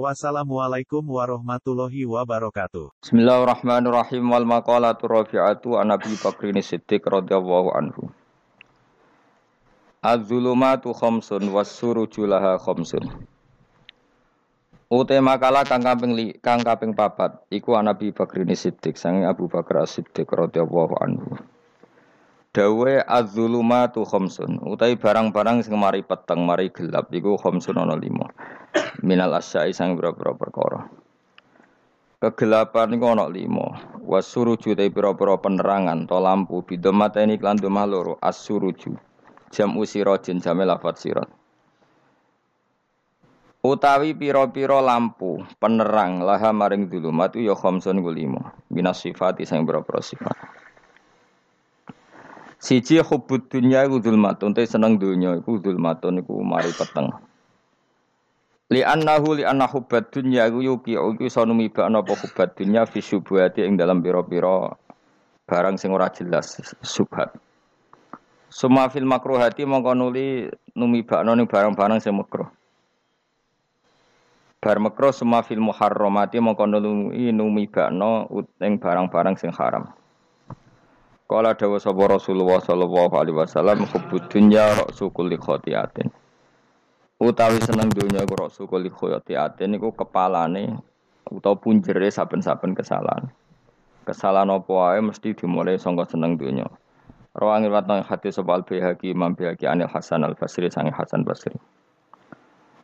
Wassalamualaikum warahmatullahi wabarakatuh. Bismillahirrahmanirrahim wal maqalatu rafi'atu an Abi Bakrin Siddiq radhiyallahu anhu. Az-zulumatu khamsun was suruju laha khamsun. Ute makalah kang kaping kang kaping papat iku an Abi Bakrin Siddiq sang Abu Bakar Siddiq radhiyallahu anhu. Dawe az-zulumatu khamsun utawi barang-barang sing mari peteng mari gelap iku khamsun ana lima. Minal asyai sang boro-boro perkara. Kegelapan iku ana lima. Wasuruju te pira-pira penerangan to lampu bidomateni klan domah loro as-suruju. Jam usirajin jame lafat sirat. Utawi pira-pira lampu penerang laha maring dulumat ya khamsun ku lima. Minas sifati sang boro-boro sifat. Siji hubbud dunya iku zulmatun, te seneng dunya iku zulmatun iku mari peteng. Li annahu li anna hubbad dunya iku yuki iku iso numibakno apa hubbad dunya fi syubhati ing dalam pira-pira barang sing ora jelas subhat. Suma fil makruhati mongko nuli numibakno ning barang-barang sing makruh. Bar makruh suma fil muharramati mongko nuli numibakno ing barang-barang sing haram. Kala dawa sapa Rasulullah sallallahu alaihi wasallam hubbud dunya ra'su kulli khati'atin. Utawi seneng dunya iku ra'su kulli khati'atin iku kepalane utawa punjere saben-saben kesalahan. Kesalahan apa wae mesti dimulai sangka seneng dunya. Rawang riwayat nang hadis sapa al-Baihaqi Imam Baihaqi Anil Hasan al-Basri sang Hasan Basri.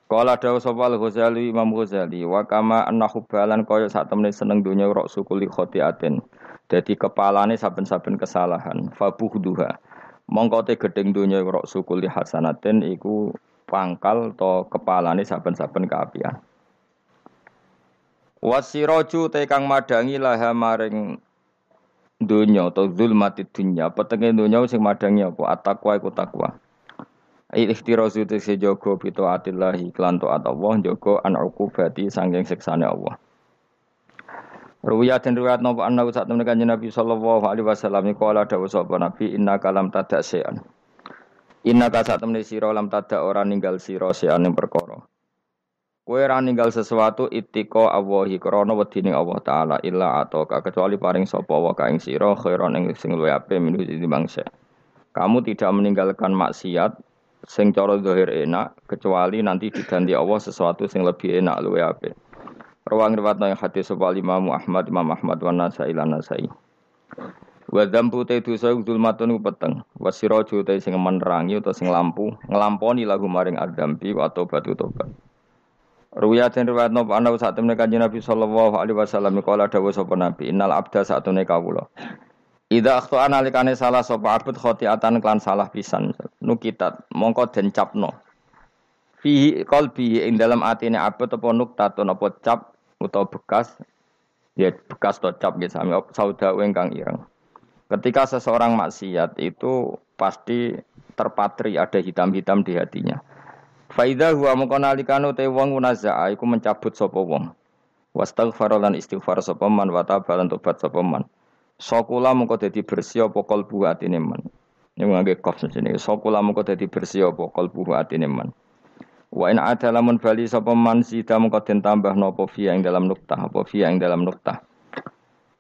Kala dawa sapa al-Ghazali Imam Ghazali wa kama annahu balan kaya sak seneng dunya ra'su kulli khati'atin. Jadi kepalane saben-saben kesalahan. Fabuhduha. Mongko te gedeng donya rok sukuli hasanatin iku pangkal to kepalane saben-saben keapian. Wasiraju te kang madangi laha maring donya atau zulmati dunya. Petenge donya sing madangi apa? At-taqwa iku takwa. Ikhtirazu te sejogo bito atillahi klan taat Allah jogo an uqubati sanging Allah. Ruwiyat dan riwayat nopo anna saat temen kanjeng Nabi sallallahu alaihi wasallam iku ala dawuh sapa Nabi inna kalam tadak sean. Inna ka saat temen sira lam tadak ora ninggal sira sean ing perkara. Kowe ora ninggal sesuatu itiko Allahi krana wedine Allah taala illa ataka kecuali paring sapa wa ka ing sira khairon ing sing luwih apik minuh bangsa. Kamu tidak meninggalkan maksiat sing cara zahir enak kecuali nanti diganti Allah sesuatu sing lebih enak luwih apik. Rawang riwayat yang hadis sapa Imam Ahmad Imam Ahmad wa Nasai lan Nasai. Wa dzambu te dosa ku peteng. Wa siraju te sing menerangi utawa sing lampu nglamponi lagu maring adzambi atau batu tobat. Ruwiyat dan riwayat nopo ana saat temne kanjeng Nabi sallallahu alaihi wasallam kala dawuh sapa Nabi innal abda satune kawula. Ida akhtu analikane salah sapa abud khotiatan klan salah pisan nukitat mongko den capno. Fihi qalbi ing dalam atine abud apa nuktatun apa cap utawa bekas ya bekas atau cap gitu sami sauda ingkang ireng. Ketika seseorang maksiat itu pasti terpatri ada hitam-hitam di hatinya. Faida huwa mongko nalikane te wong munazaa iku mencabut sapa wong. Wastaghfar lan istighfar sapa man wa tabalan tobat sapa man. Sokula mongko dadi bersih apa kalbu atine man. Yang ngangge kof sini. Sokula mongko dadi bersih apa kalbu atine man. Wa in ada lamun bali sapa man sida mengko den tambah napa fi ing dalam nuktah apa fi ing dalam nuktah.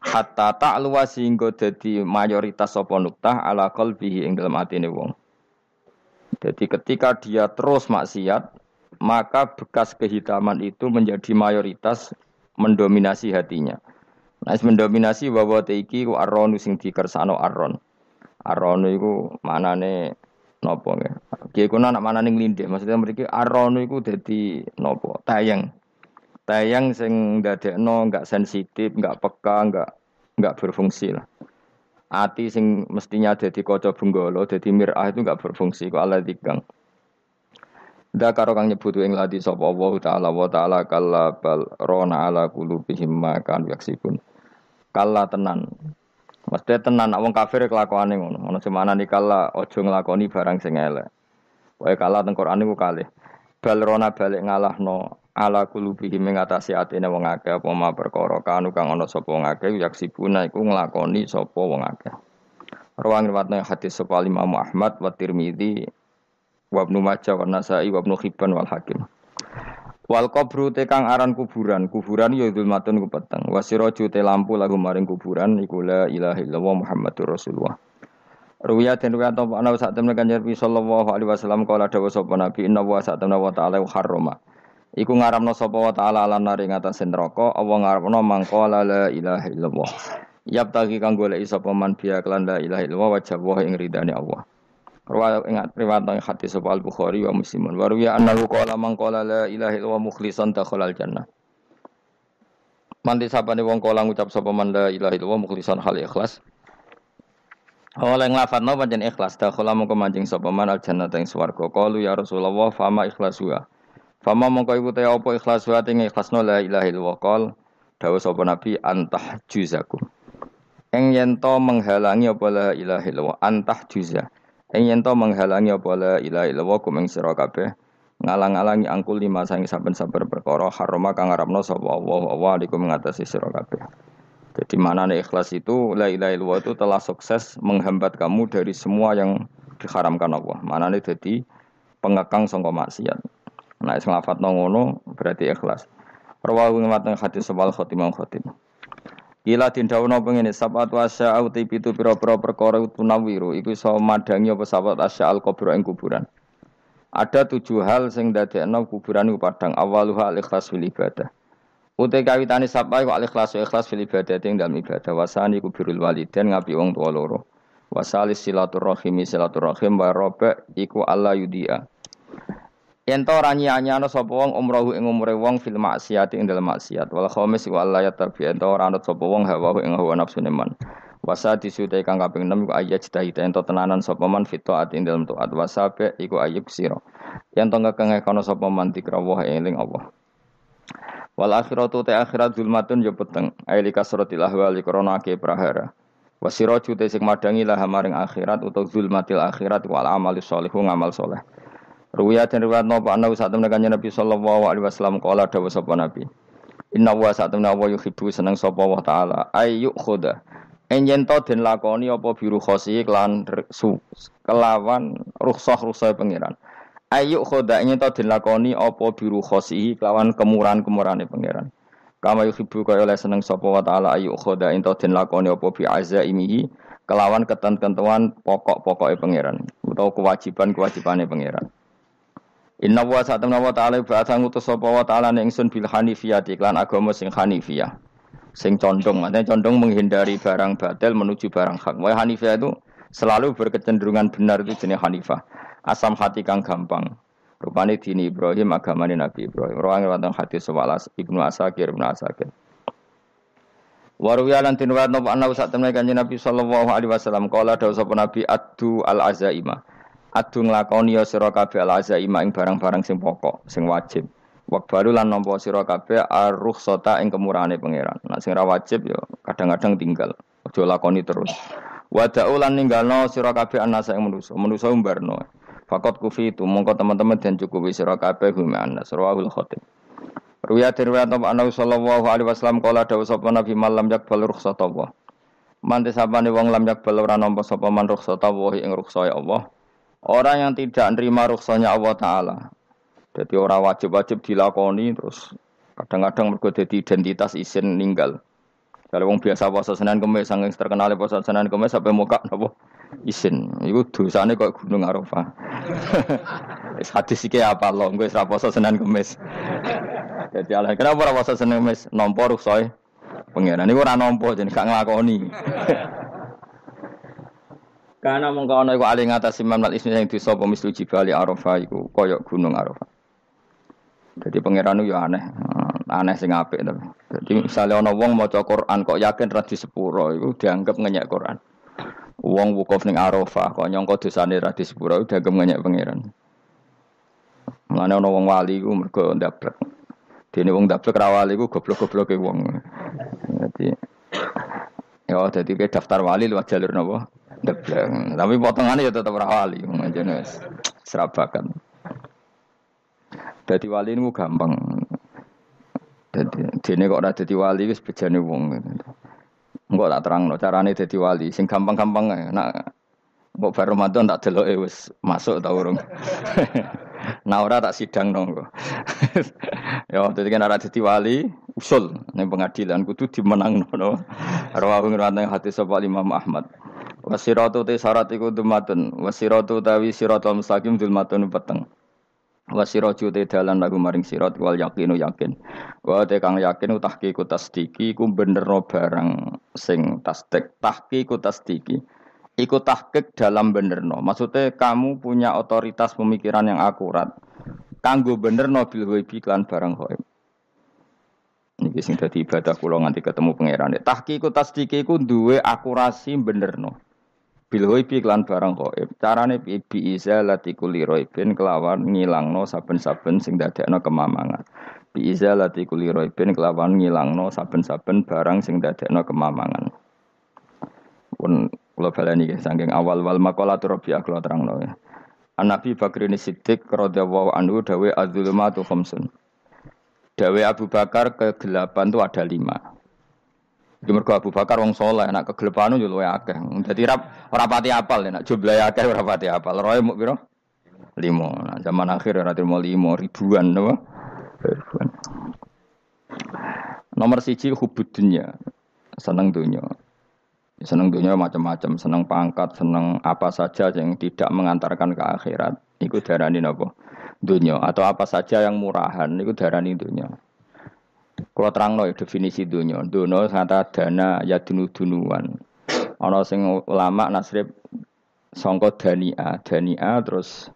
Hatta ta'luwa sehingga dadi mayoritas sapa nuktah ala qalbihi ing dalam atine wong. Jadi ketika dia terus maksiat, maka bekas kehitaman itu menjadi mayoritas mendominasi hatinya. Nah, mendominasi bahwa teiki ku arron sing dikersano arron. Arron iku manane nopo ya. Kiai kuna nak mana ning linde, maksudnya mereka arono iku dadi nopo tayang. Tayang sing dadekno enggak sensitif, enggak peka, enggak enggak berfungsi lah. Ati sing mestinya dadi kaca benggala, dadi mirah itu enggak berfungsi kok Allah tigang. Da karo kang nyebut ing ladi sapa Allah taala wa taala kalla bal rona ala qulubihim ma kan yaksibun. Kalla tenan. Mesti tenan nak wong kafir kelakuane ngono. Ono semana nikala ojo nglakoni barang sing elek. Wae kalah teng Quran niku kalih. Bal rona balik ngalahno ala kulubihi mengatasi atine wong akeh apa ma perkara kanu kang ana sapa wong akeh yaksibuna iku nglakoni sapa wong akeh. Rawang riwayatna hadis sapa Imam Ahmad wa Tirmidzi wa Ibnu Majah wa Nasa'i wa Ibnu Hibban wal Hakim. Wal kubru te kang aran kuburan, kuburan ya zulmatun ku peteng. Wasiraju te lampu lagu maring kuburan iku la ilaha Muhammadur Rasulullah. Ruwiya den ruwiya to ana sak temen kanjeng Nabi sallallahu alaihi wasallam kala dawuh sapa Nabi inna wa sak temen wa ta'ala harrama. Iku ngaramno sapa wa ta'ala lan nari ngatasé neraka apa ngaramno mangko la ilaha illallah. Yap tagi kang golek sapa man biya kelan la ilaha illallah wajah wa ing ridane Allah. Riwayat ingat riwayat yang hadis Al Bukhari wa Muslimun. Wa ruwiya annahu qala man qala la ilaha illallah mukhlishan dakhala al jannah. Manti sapane wong kala ngucap sapa man la ilaha illallah mukhlishan hal ikhlas. Oleh nglafadzno pancen ikhlas dakhala mongko manjing sapa man al jannah ing swarga. Qalu ya Rasulullah fama ikhlasuha. Fama mongko iku te apa ikhlasuha ing ikhlasno la ilaha illallah qol dawuh sapa nabi antah juzakum. Eng yen menghalangi apa la ilaha illallah antah juzah Ing yen to menghalangi apa la ilaha illallah kumeng sira kabeh ngalang-alangi angkul lima sang saben-saben perkara harama kang ngarepno sapa Allah wa alikum ngatasi sira kabeh. Jadi mana ikhlas itu la ilaha illallah itu telah sukses menghambat kamu dari semua yang diharamkan Allah. Mana nih jadi pengekang sangka maksiat. Nah, sing lafadzno ngono berarti ikhlas. Rawahu ngewat hadis sebal khotimah khotimah. Ila dindawono pengene sabat wasya uti pitu pira-pira perkara tunawiru iku iso madangi apa sabat asya al kubur ing kuburan. Ada tujuh hal sing dadekno kuburan iku padang awaluha al ikhlas fil ibadah. Uti kawitane sapa iku al ikhlas ikhlas fil ibadah ing dalam ibadah wasani kubirul walidain ngapi wong tua loro. Wasalis silaturahim silaturahim wa robe iku Allah yudia. Yen to ora nyanyano sapa wong umrohu ing umure wong fil maksiat ing dalem maksiat. Wal khamis wa Allah ya yen to ora anut sapa wong hawa ing hawa nafsune man. Wasa disutai kang kaping 6 iku ayat cita yen to tenanan sapa man fit taat ing dalem taat wasabe iku ayub sira. Yen to kono sapa man dikra wa eling Allah. Wal akhiratu te akhirat zulmatun yo peteng. Aili kasratil ahwali krana ake prahara. Wasiraju te sing madangi lah maring akhirat utawa zulmatil akhirat wal amali sholihu ngamal soleh. Ruya dan riwayat nopo anda saat temen Nabi Sallallahu Alaihi Wasallam kala dawa sapa Nabi. Inna wa saat temen wa yuhibbu seneng sapa wa taala ayyuk khoda. Enjen to den lakoni apa biru khosi kelan kelawan rukhsah rukhsah pangeran. Ayyuk khoda enjen to den lakoni apa biru khosi kelawan kemurahan-kemurahane pangeran. Kama yuhibbu kaya oleh seneng sapa wa taala ayyuk khoda ento den lakoni apa bi azaimihi kelawan ketentuan pokok-pokoke pangeran utawa kewajiban-kewajibane pangeran. Inna wa sa'atamna wa ta'ala ba'atha ngutus sapa wa ta'ala ning sun bil hanifiyah iklan agama sing hanifiyah. Sing condong, artinya condong menghindari barang batil menuju barang hak. Wa hanifiyah itu selalu berkecenderungan benar itu jenis hanifah. Asam hati kang gampang. Rupane dini Ibrahim agamane Nabi Ibrahim. Rawang riwayat hadis sewalas Ibnu Asakir Ibnu Asakir. Waruya lan tinwat napa ana sak temne kanjeng Nabi sallallahu alaihi wasallam kala dawuh sapa Nabi addu al azaima adu nglakoni ya sira kabeh al azaima ing barang-barang sing pokok, sing wajib. baru lan nampa sira kabeh ar-rukhsata ing kemurahane pangeran. Nek sing ora wajib ya kadang-kadang tinggal. Aja lakoni terus. Wada'u lan ninggalno sira kabeh anasa ing manusa. Manusa umbarno. Fakot kufi itu mongko teman-teman dan cukupi sira kabeh hum anas. Rawahul khatib. Ruya riwayat Nabi sallallahu alaihi wasallam kala dawuh sapa Nabi malam yakbal rukhsata Allah. Mante sapane wong lam yakbal ora nampa sapa man rukhsata Allah ing rukhsah Allah. Orang yang tidak nerima rukhsahnya Allah Ta'ala. Jadi orang wajib-wajib dilakoni terus kadang-kadang mergo jadi identitas isin ninggal. Kalau wong biasa puasa Senin Kamis saking terkenal puasa Senin Kamis sampai muka napa isin. Iku dosane kok Gunung Arafah. Wis hadis iki apa lo gue ora puasa Senin Kamis. Jadi ala kenapa puasa Senin Kamis nampa rukhsah pangeran niku ora nampa jeneng gak nglakoni. Karena mongko ana iku ali ngatasi mamlat ismi sing dosa apa mislu jibali Arafah iku kaya gunung Arafah. Jadi pangeran yo aneh, aneh sing apik tapi. Jadi misalnya ana wong maca Quran kok yakin ra sepuro iku dianggap ngenyek Quran. Wong wukuf ning Arafah kok nyangka dosane ra sepuro dianggap ngenyek pangeran. Mulane ana wong wali iku mergo ndablek. Dene wong ndablek ra wali iku goblok-gobloke wong. Jadi Ya jadi ke daftar wali lewat jalur nopo. Debleng. Tapi potongannya ya tetap wali. Menjadi serabakan. Jadi wali ini gampang. Jadi dene kok ora dadi wali wis bejane wong. Enggak tak terang no carane dadi wali. Sing gampang-gampang nak Mbok bar Ramadan tak deloke wis masuk ta urung. nah ora tak sidang dong kok. ya dadi kan ora dadi wali usul ning pengadilan kudu dimenangno no. Rawahu ngrawat hati sapa Imam Ahmad. Wasiratu te syarat iku dumatun, wasiratu tawi siratul mustaqim dulmatun peteng. Wasiraju te dalan lagu maring sirat wal yakinu yakin. Wa te kang yakin utahki ku tasdiki ku bener barang sing tasdik tahki ku tasdiki ikut tahkik dalam benerno. Maksudnya kamu punya otoritas pemikiran yang akurat. Kanggo benerno bil ghaibi kan barang ghaib. Ini sing dadi ibadah kula nganti ketemu pangeran. Tahqiqu tasdiki ku duwe akurasi benerno. Bil ghaibi lan barang ghaib. Carane bi izalati kulli raibin kelawan ngilangno saben-saben sing dadekno kemamangan. Bi izalati kulli raibin kelawan ngilangno saben-saben barang sing dadekno kemamangan. Pun Kulo baleni saking awal wal maqala Rabi'ah kula terangno ya. An Nabi Bakar ini Siddiq radhiyallahu anhu dawe adzulumatu khamsun. Dawe Abu Bakar kegelapan itu ada lima. Jadi mergo Abu Bakar wong soleh, nak kegelapan itu luwe akeh. Dadi rap ora pati apal, nak jumlahe akeh ora pati apal. Roe muk piro? Lima. Nah, zaman akhir ora terima lima ribuan, napa? Ribuan. Nomor siji hubud dunya. Seneng dunya. Seneng dunia macam-macam, seneng pangkat, seneng apa saja yang tidak mengantarkan ke akhirat. Iku darani nopo dunia atau apa saja yang murahan, iku darani dunia. Kalau terang no definisi dunia, dunia kata dana ya dunu dunuan. Ono sing ulama nasrib songko dania, dania terus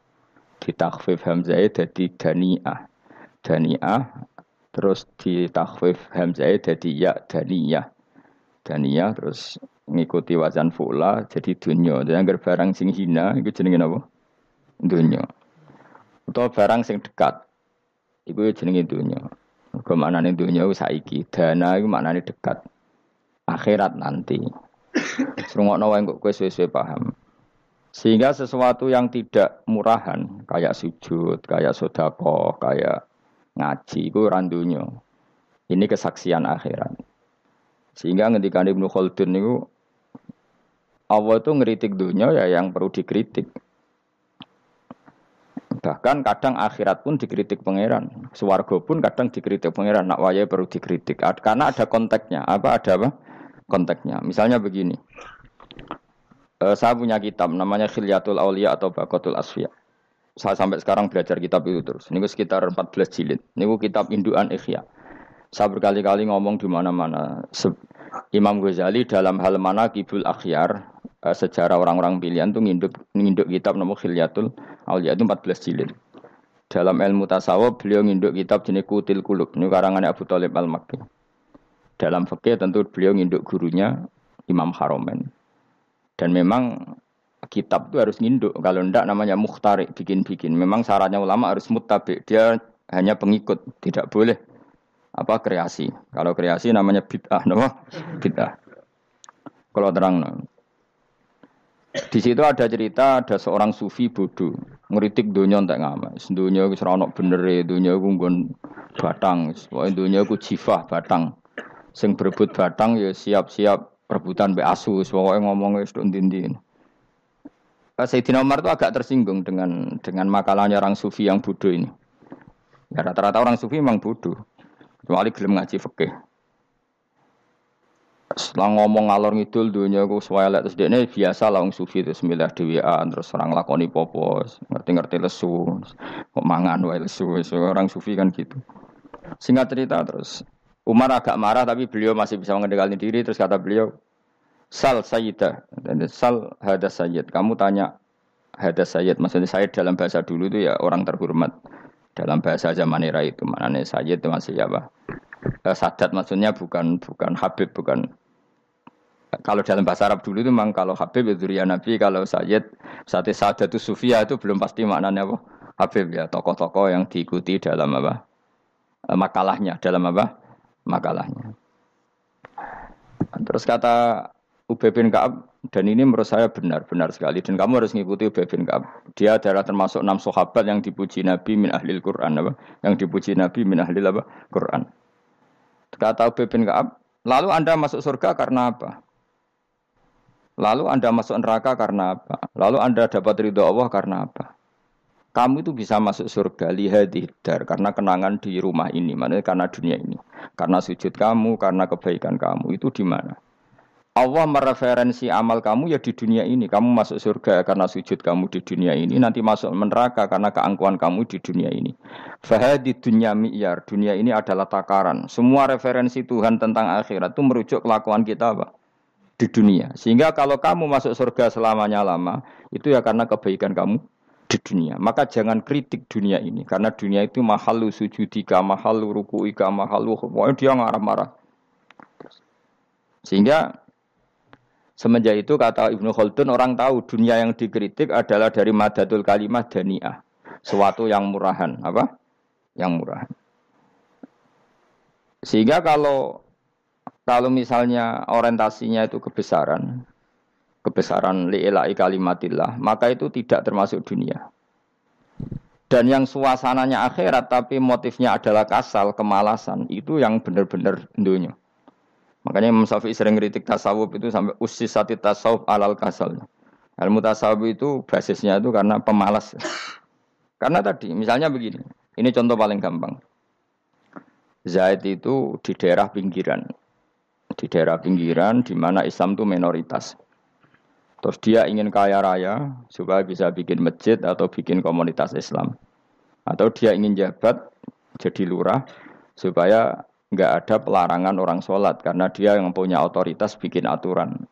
ditakfif hamzah jadi dania, dania terus ditakfif hamzah jadi ya dania, dania terus ngikuti wazan fula jadi dunya. Jadi anggar barang sing hina itu jenenge apa? Dunya. Atau barang sing dekat itu jenenge dunya. Mergo maknane dunya saiki, dana iku maknane dekat. Akhirat nanti. Serungokno wae kok kowe suwe paham. Sehingga sesuatu yang tidak murahan, kayak sujud, kayak sodako, kayak ngaji, itu randunya. Ini kesaksian akhirat. Sehingga ketika Ibnu Khaldun itu Allah itu ngeritik dunia ya yang perlu dikritik. Bahkan kadang akhirat pun dikritik pangeran. Suwargo pun kadang dikritik pangeran. Nak waya perlu dikritik. Karena ada konteksnya. Apa ada apa? Konteksnya. Misalnya begini. E, saya punya kitab namanya Khilyatul Aulia atau Bakotul Asfiya. Saya sampai sekarang belajar kitab itu terus. Ini sekitar 14 jilid. Ini kitab Induan Ikhya. Saya berkali-kali ngomong di mana-mana. Imam Ghazali dalam hal mana kibul akhyar uh, sejarah orang-orang pilihan itu nginduk nginduk kitab nomor Khilyatul Aulia itu 14 jilid. Dalam ilmu tasawuf beliau nginduk kitab jenis Kutil Kulub, ini karangan Abu Talib Al-Makki. Dalam fikih tentu beliau nginduk gurunya Imam Haromen. Dan memang kitab itu harus nginduk, kalau ndak namanya mukhtarik, bikin-bikin. Memang syaratnya ulama harus mutabik, dia hanya pengikut, tidak boleh apa kreasi. Kalau kreasi namanya bid'ah, nama bid'ah. Kalau terang, di situ ada cerita ada seorang sufi bodoh ngeritik dunia entek ngamas. Dunia wis ora bener e, dunia ku nggon batang, pokoke dunia ku jifah batang. Sing berebut batang ya siap-siap rebutan mbek asu, pokoke ngomong wis ndi Sayyidina Umar itu agak tersinggung dengan dengan makalahnya orang sufi yang bodoh ini. Ya rata-rata orang sufi memang bodoh. Kecuali gelem ngaji fikih. Setelah ngomong ngalor ngidul dunia ku swelek terus dia biasa lah sufi terus milih dewian terus orang lakoni popo ngerti-ngerti lesu kok mangan wae lesu orang sufi kan gitu. Singkat cerita terus. Umar agak marah tapi beliau masih bisa mengendalikan diri. Terus kata beliau Sal Sayyidah dan Sal Hada Sayyid. Kamu tanya Hada Sayyid. Maksudnya Sayyid dalam bahasa dulu itu ya orang terhormat dalam bahasa zaman era itu maknanya Sayyid itu masih apa eh, Sadat maksudnya bukan bukan Habib bukan kalau dalam bahasa Arab dulu itu memang kalau Habib itu ya Nabi, kalau Sayyid, saat itu Sufia itu belum pasti maknanya apa? Habib ya, tokoh-tokoh yang diikuti dalam apa? Eh, makalahnya, dalam apa? Makalahnya. Terus kata Ubay bin Ka'ab dan ini menurut saya benar benar sekali dan kamu harus mengikuti Ubay bin Ka'ab. Dia adalah termasuk enam sahabat yang dipuji Nabi min ahlil Quran apa? Yang dipuji Nabi min ahlil apa? Quran. Kata Ubay bin Ka'ab, lalu Anda masuk surga karena apa? Lalu Anda masuk neraka karena apa? Lalu Anda dapat ridho Allah karena apa? Kamu itu bisa masuk surga lihat dar karena kenangan di rumah ini, mana karena dunia ini, karena sujud kamu, karena kebaikan kamu itu di mana? Allah mereferensi amal kamu ya di dunia ini. Kamu masuk surga karena sujud kamu di dunia ini. Nanti masuk neraka karena keangkuhan kamu di dunia ini. Fahadi dunia mi'yar. Dunia ini adalah takaran. Semua referensi Tuhan tentang akhirat itu merujuk kelakuan kita apa? Di dunia. Sehingga kalau kamu masuk surga selamanya lama, itu ya karena kebaikan kamu di dunia. Maka jangan kritik dunia ini. Karena dunia itu mahalu sujudika, mahalu rukuika, mahalu... Pokoknya dia marah-marah. Sehingga semenjak itu kata Ibnu Khaldun orang tahu dunia yang dikritik adalah dari madatul kalimat dani'ah. Suatu yang murahan. Apa? Yang murahan. Sehingga kalau kalau misalnya orientasinya itu kebesaran, kebesaran li'ilai kalimatillah, maka itu tidak termasuk dunia. Dan yang suasananya akhirat tapi motifnya adalah kasal, kemalasan, itu yang benar-benar dunia. Makanya Imam Syafi'i sering kritik tasawuf itu sampai usis sati tasawuf alal kasal. Ilmu tasawuf itu basisnya itu karena pemalas. karena tadi, misalnya begini, ini contoh paling gampang. Zaid itu di daerah pinggiran, di daerah pinggiran di mana Islam itu minoritas. Terus dia ingin kaya raya supaya bisa bikin masjid atau bikin komunitas Islam. Atau dia ingin jabat jadi lurah supaya nggak ada pelarangan orang sholat karena dia yang punya otoritas bikin aturan.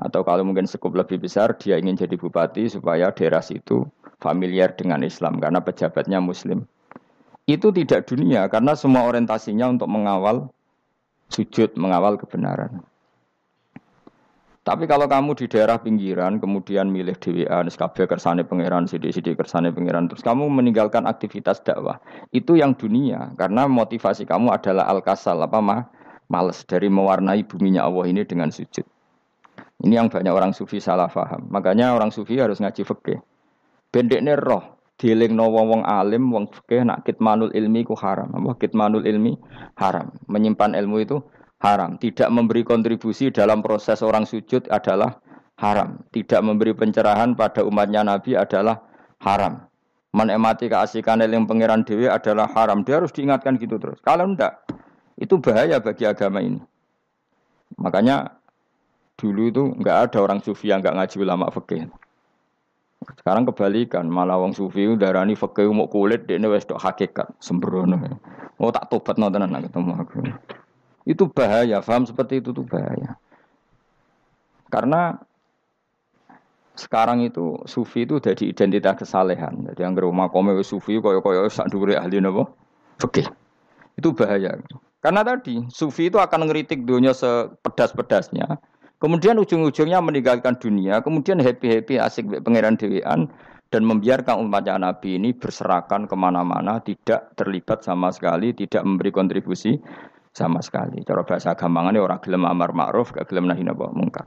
Atau kalau mungkin cukup lebih besar dia ingin jadi bupati supaya daerah situ familiar dengan Islam karena pejabatnya muslim. Itu tidak dunia karena semua orientasinya untuk mengawal sujud, mengawal kebenaran. Tapi kalau kamu di daerah pinggiran, kemudian milih DWA, SKB kersane pangeran, CD-CD kersane pangeran, terus kamu meninggalkan aktivitas dakwah, itu yang dunia, karena motivasi kamu adalah al-kasal, apa mah, males dari mewarnai buminya Allah ini dengan sujud. Ini yang banyak orang sufi salah faham. Makanya orang sufi harus ngaji fikih. Bendeknya roh, dieling no wong wong alim, wong fikih nak kitmanul ilmi ku haram. Apa kitmanul ilmi haram. Menyimpan ilmu itu haram. Tidak memberi kontribusi dalam proses orang sujud adalah haram. Tidak memberi pencerahan pada umatnya Nabi adalah haram. Menikmati keasikan yang pangeran dewi adalah haram. Dia harus diingatkan gitu terus. Kalau enggak, itu bahaya bagi agama ini. Makanya dulu itu enggak ada orang sufi yang enggak ngaji ulama fikih. Sekarang kebalikan, malah wong sufi darani fikih mau kulit dia wis tok hakikat sembrono. Oh tak tobat nonton ketemu aku. Itu bahaya, paham seperti itu tuh bahaya. Karena sekarang itu sufi itu jadi identitas kesalehan. Jadi yang rumah kome sufi koyo koyo sak dure ahli napa? Fikih. Itu bahaya. Karena tadi sufi itu akan ngeritik dunia sepedas-pedasnya. Kemudian ujung-ujungnya meninggalkan dunia, kemudian happy-happy asik pangeran dewean dan membiarkan umatnya Nabi ini berserakan ke mana-mana, tidak terlibat sama sekali, tidak memberi kontribusi sama sekali. Cara bahasa gampangan orang gelem amar ma'ruf, gak gelem nahi napa mungkar.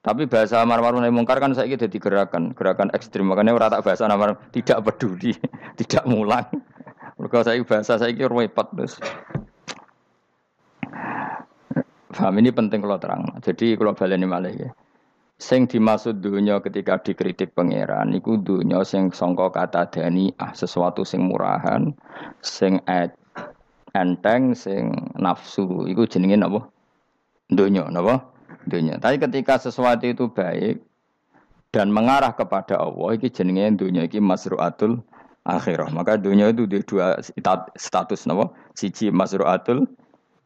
Tapi bahasa amar ma'ruf nahi mungkar kan saya jadi gerakan, gerakan ekstrim. Makanya orang tak bahasa amar tidak peduli, tidak mulang. Mereka saya bahasa saya kira repot terus. Paham ini penting kalau terang. Jadi kalau baleni malah ya. Sing dimaksud dunia ketika dikritik pangeran iku dunia sing songko kata dani ah sesuatu sing murahan, sing ed, enteng sing nafsu iku jenenge napa? Donya napa? Donya. Tapi ketika sesuatu itu baik dan mengarah kepada Allah iki jenenge donya iki masruatul akhirah. Maka dunia itu di dua status napa? Siji masruatul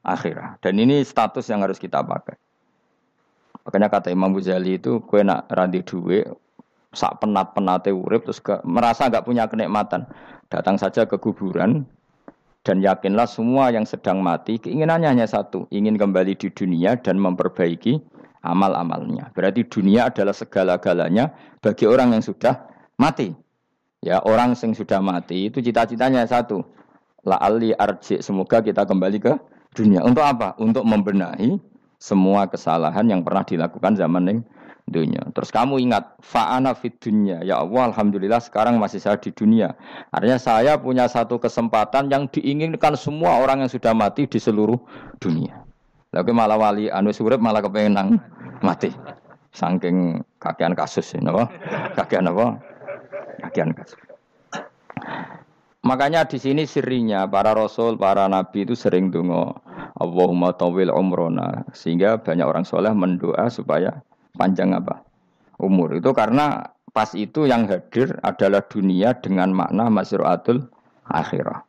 akhirah. Dan ini status yang harus kita pakai. Makanya kata Imam Ghazali itu kue nak randi duwe sak penat penate urip terus ke, merasa nggak punya kenikmatan datang saja ke kuburan dan yakinlah semua yang sedang mati keinginannya hanya satu, ingin kembali di dunia dan memperbaiki amal-amalnya. Berarti dunia adalah segala-galanya bagi orang yang sudah mati. Ya, orang yang sudah mati itu cita-citanya satu. La ali arji, semoga kita kembali ke dunia. Untuk apa? Untuk membenahi semua kesalahan yang pernah dilakukan zaman ning dunia. Terus kamu ingat fa'ana fid dunya. Ya Allah, alhamdulillah sekarang masih saya di dunia. Artinya saya punya satu kesempatan yang diinginkan semua orang yang sudah mati di seluruh dunia. Lalu malah wali anu surip malah kepengen mati. Saking kakean kasus ini apa? Kakean apa? Kakean kasus. Makanya di sini sirinya para rasul, para nabi itu sering dungo Allahumma tawil umrona sehingga banyak orang soleh mendoa supaya panjang apa umur itu karena pas itu yang hadir adalah dunia dengan makna masruatul akhirah.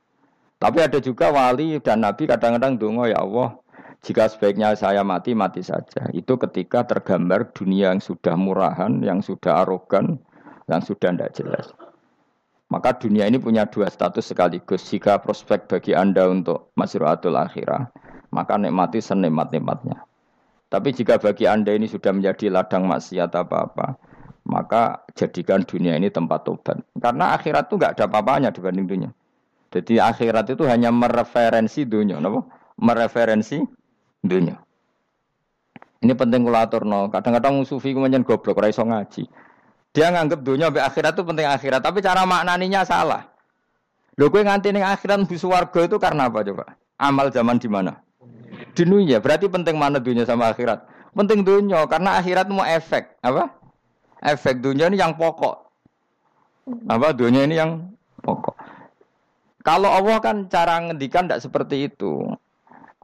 Tapi ada juga wali dan nabi kadang-kadang dungo ya Allah jika sebaiknya saya mati mati saja. Itu ketika tergambar dunia yang sudah murahan, yang sudah arogan, yang sudah tidak jelas. Maka dunia ini punya dua status sekaligus. Jika prospek bagi Anda untuk masruatul akhirah, maka nikmati senikmat-nikmatnya. Tapi jika bagi Anda ini sudah menjadi ladang maksiat apa-apa, maka jadikan dunia ini tempat tobat. Karena akhirat itu nggak ada apa-apanya dibanding dunia. Jadi akhirat itu hanya mereferensi dunia, no? mereferensi dunia. Ini penting kulatur no. Kadang-kadang sufi kemudian goblok, raiso ngaji. Dia nganggep dunia sampai akhirat itu penting akhirat, tapi cara maknaninya salah. Lho gue nganti ning akhirat bu warga itu karena apa coba? Amal zaman di mana? Dunia. Berarti penting mana dunia sama akhirat? Penting dunia karena akhirat mau efek, apa? Efek dunia ini yang pokok. Apa dunia ini yang pokok. Kalau Allah kan cara ngendikan tidak seperti itu.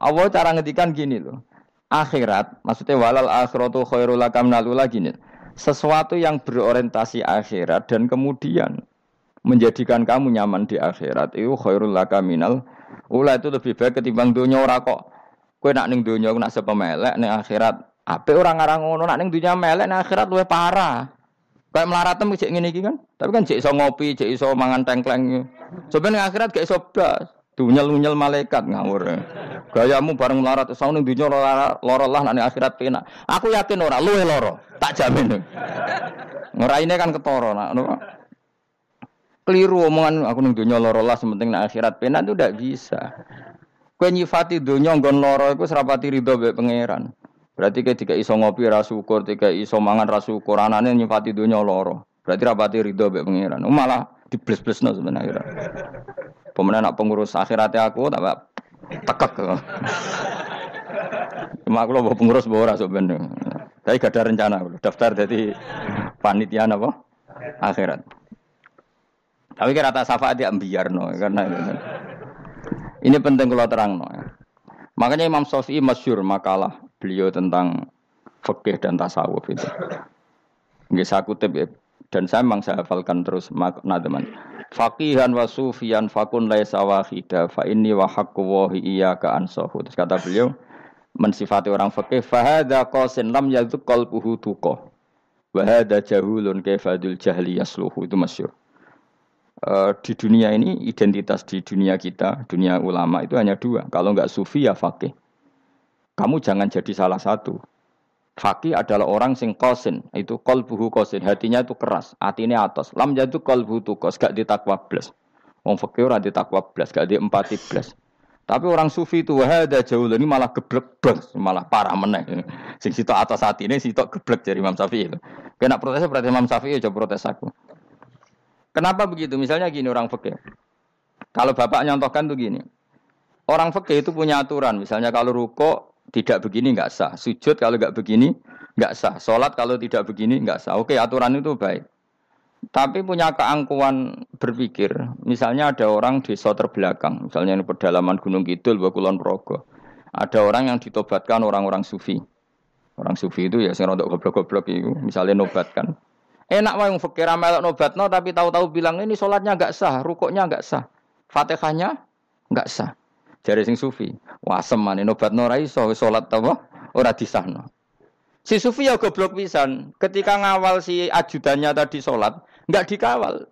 Allah cara ngendikan gini loh. Akhirat, maksudnya walal akhiratu khairul lakam nalula gini sesuatu yang berorientasi akhirat dan kemudian menjadikan kamu nyaman di akhirat itu khairul laka minal ula itu lebih baik ketimbang dunia ora kok kowe nak ning dunia nak sepemelek ning akhirat ape orang ngarang ngono nak ning dunia melek ning akhirat luwih parah kayak melaratem cek ngene iki kan tapi kan cek iso ngopi cek iso mangan tengkleng sebenarnya akhirat gak iso blas Dunyel-nyel malaikat ngawur. Gayamu bareng melarat sau ning dunya lara lah nek akhirat penak. Aku yakin ora luwe lara, tak jamin. Ngeraine kan ketara nak Keliru omongan aku ning dunya lara lah sementing nek akhirat penak itu ndak bisa. Kowe nyifati dunya nggon lara iku serapati ridho mbek pangeran. Berarti tiga iso ngopi ra syukur, tiga iso mangan ra syukur, anane nyifati dunya lara. Berarti rapati ridho mbek pangeran. Malah dibles-blesno sebenarnya. Pemenang nak pengurus akhiratnya aku tak tekek. Cuma aku loh pengurus bawa rasuk bener. Tapi gak ada rencana daftar jadi panitia apa? Akhirat. Tapi kira rata syafaat dia biar no karena ini penting kalau terang no. Makanya Imam Syafi'i masyur makalah beliau tentang fikih dan tasawuf itu. Nggak saya kutip ya. Dan saya memang saya hafalkan terus makna teman. Fakihan wa sufian fakun laisa wahida fa inni wa haqqu wahi iyyaka ansahu. Terus kata beliau mensifati orang fakih fahada qasin lam yadhuk qalbuhu tuqa. Wa hada jahulun kaifadul jahli yasluhu itu masyhur. Uh, di dunia ini identitas di dunia kita, dunia ulama itu hanya dua. Kalau enggak sufi ya fakih. Kamu jangan jadi salah satu. Fakih adalah orang sing kosin, itu buhu kosin, hatinya itu keras, hatinya atas. Lam jatuh buhu tukos, gak ditakwa blas. Wong fakih orang ditakwa blas, gak di empati blas. Tapi orang sufi itu wahada jauh ini malah geblek malah parah meneh. Sing situ atas hati ini situ geblek dari Imam Syafi'i. Kena protesnya berarti Imam Syafi'i coba protes aku. Kenapa begitu? Misalnya gini orang fakih. Kalau bapak nyontohkan tuh gini. Orang fakih itu punya aturan. Misalnya kalau ruko tidak begini nggak sah. Sujud kalau nggak begini nggak sah. Sholat kalau tidak begini nggak sah. Oke aturan itu baik. Tapi punya keangkuhan berpikir. Misalnya ada orang desa terbelakang. Misalnya di pedalaman Gunung Kidul, Kulon Progo. Ada orang yang ditobatkan orang-orang sufi. Orang sufi itu ya sing rontok goblok-goblok itu. Misalnya nobatkan. Enak wae fikir melok nobatno tapi tahu-tahu bilang ini sholatnya nggak sah, rukuknya nggak sah, fatihahnya nggak sah. Jari sing sufi. Wah seman obat ora iso salat apa ora disahno. Si sufi ya goblok pisan. Ketika ngawal si ajudannya tadi salat, enggak dikawal.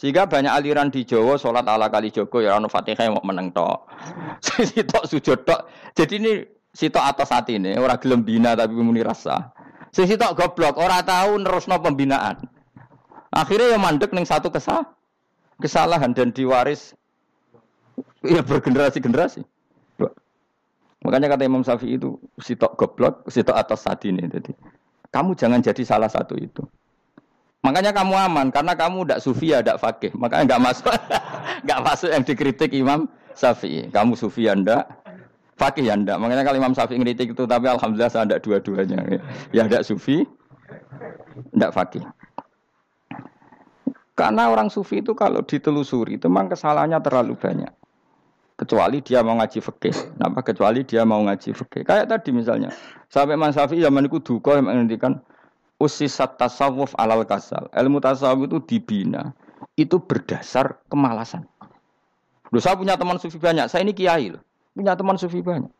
Sehingga banyak aliran di Jawa salat ala kali Joko ya ono Fatihah mau meneng tok. Si tok sujud tok. Jadi ini si tok atas hati ini ora gelem bina tapi muni rasa. Si tok goblok ora tahu nerusno pembinaan. Akhirnya ya mandek ning satu kesah kesalahan dan diwaris ya bergenerasi-generasi. Makanya kata Imam Syafi'i itu sitok goblok, sitok atas ini. Jadi kamu jangan jadi salah satu itu. Makanya kamu aman karena kamu tidak sufi ya tidak fakih. Makanya nggak masuk nggak masuk yang dikritik Imam Syafi'i. Kamu sufi ya ndak, fakih ya ndak. Makanya kalau Imam Syafi'i kritik itu tapi alhamdulillah saya tidak dua-duanya. Ya tidak sufi, tidak fakih. Karena orang sufi itu kalau ditelusuri itu memang kesalahannya terlalu banyak. Kecuali dia mau ngaji fikih. Kenapa? Kecuali dia mau ngaji fikih. Kayak tadi misalnya. Sampai Imam Syafi'i zaman itu duka yang menghentikan usisat tasawuf alal kasal. Ilmu tasawuf itu dibina. Itu berdasar kemalasan. Loh, saya punya teman sufi banyak. Saya ini kiai loh. Punya teman sufi banyak.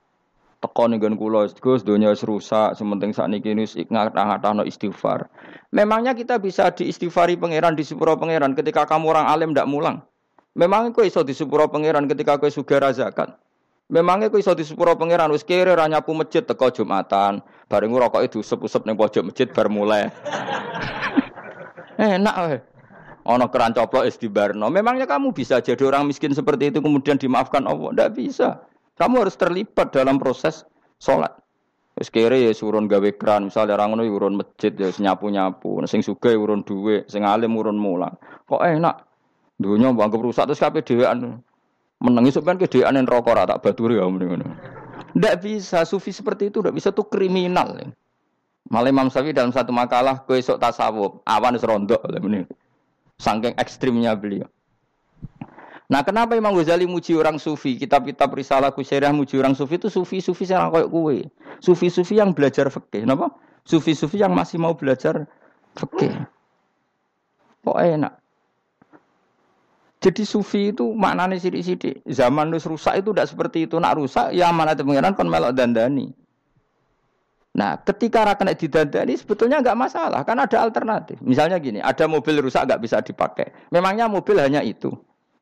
Tekon dengan kulo, Gus, dunia rusak, sementing saat ini kini ngatah-ngatah istighfar. Memangnya kita bisa diistighfari pangeran di sepuro pangeran ketika kamu orang alim tidak mulang. Memangnya kau iso di sepuro pangeran ketika kau suga zakat. Memangnya kau iso di sepuro pangeran wis kere ra nyapu masjid teko Jumatan, bareng rokok itu usep-usep ning pojok masjid bar mulai. Enak weh. Ono keran coplok is dibarno. Memangnya kamu bisa jadi orang miskin seperti itu kemudian dimaafkan Allah? Tidak bisa. Kamu harus terlibat dalam proses sholat. Wis kere ya urun gawe keran, misalnya orang ngono ya urun masjid ya nyapu-nyapu, sing sugih urun duwe, sing alim urun mulang. Kok enak? Dunia bangga rusak terus kabeh dhewean. Menang iso kan kedean rokok ora tak baturi ya ngono. Ndak bisa sufi seperti itu ndak bisa tuh kriminal. Malah Imam Syafi'i dalam satu makalah kowe esuk tasawuf, awan wis rondok ini. Saking ekstrimnya beliau. Nah, kenapa Imam Ghazali muji orang sufi? Kitab-kitab risalah kusyariah muji orang sufi itu sufi-sufi yang kayak kue. Sufi-sufi yang belajar fikih, napa? Sufi-sufi yang masih mau belajar fikih. Kok enak? Jadi sufi itu maknanya sidik-sidik. Zaman nus rusak itu tidak seperti itu. Nak rusak ya mana pengiran kon melok dandani. Nah, ketika rakan didandani sebetulnya nggak masalah, kan ada alternatif. Misalnya gini, ada mobil rusak nggak bisa dipakai. Memangnya mobil hanya itu.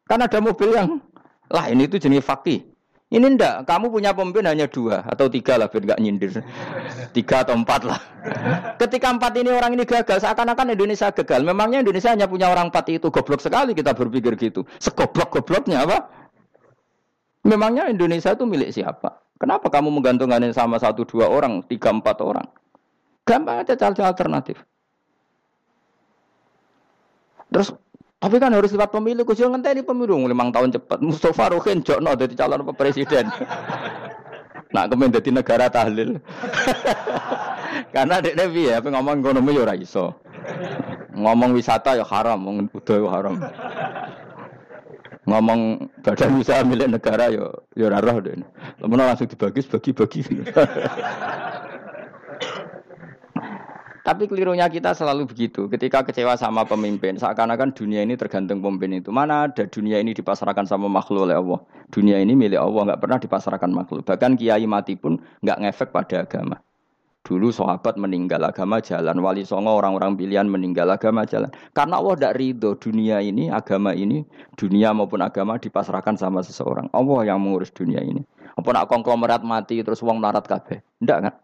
Kan ada mobil yang lain itu jenis fakih. Ini ndak, kamu punya pemimpin hanya dua atau tiga lah biar nggak nyindir. Tiga atau empat lah. Ketika empat ini orang ini gagal, seakan-akan Indonesia gagal. Memangnya Indonesia hanya punya orang empat itu goblok sekali kita berpikir gitu. Segoblok-gobloknya apa? Memangnya Indonesia itu milik siapa? Kenapa kamu menggantungkan sama satu dua orang, tiga empat orang? Gampang aja cari alternatif. Terus tapi kan harus lewat pemilu, kusul ngenteni pemilu lima tahun cepat. Mustafa Rohin jokno jadi calon presiden. Nak kemen jadi negara tahlil. Karena dek Nabi ya, ngomong ekonomi ya iso. Ngomong wisata ya haram, ngomong budaya ya haram. Ngomong badan usaha milik negara ya ya ora roh deh. langsung dibagi bagi-bagi. Tapi kelirunya kita selalu begitu. Ketika kecewa sama pemimpin, seakan-akan dunia ini tergantung pemimpin itu. Mana ada dunia ini dipasarkan sama makhluk oleh Allah. Dunia ini milik Allah, nggak pernah dipasarkan makhluk. Bahkan kiai mati pun nggak ngefek pada agama. Dulu sahabat meninggal agama jalan, wali songo orang-orang pilihan meninggal agama jalan. Karena Allah tidak ridho dunia ini, agama ini, dunia maupun agama dipasrahkan sama seseorang. Allah yang mengurus dunia ini. Apa nak konglomerat mati terus uang melarat kabeh? Tidak kan?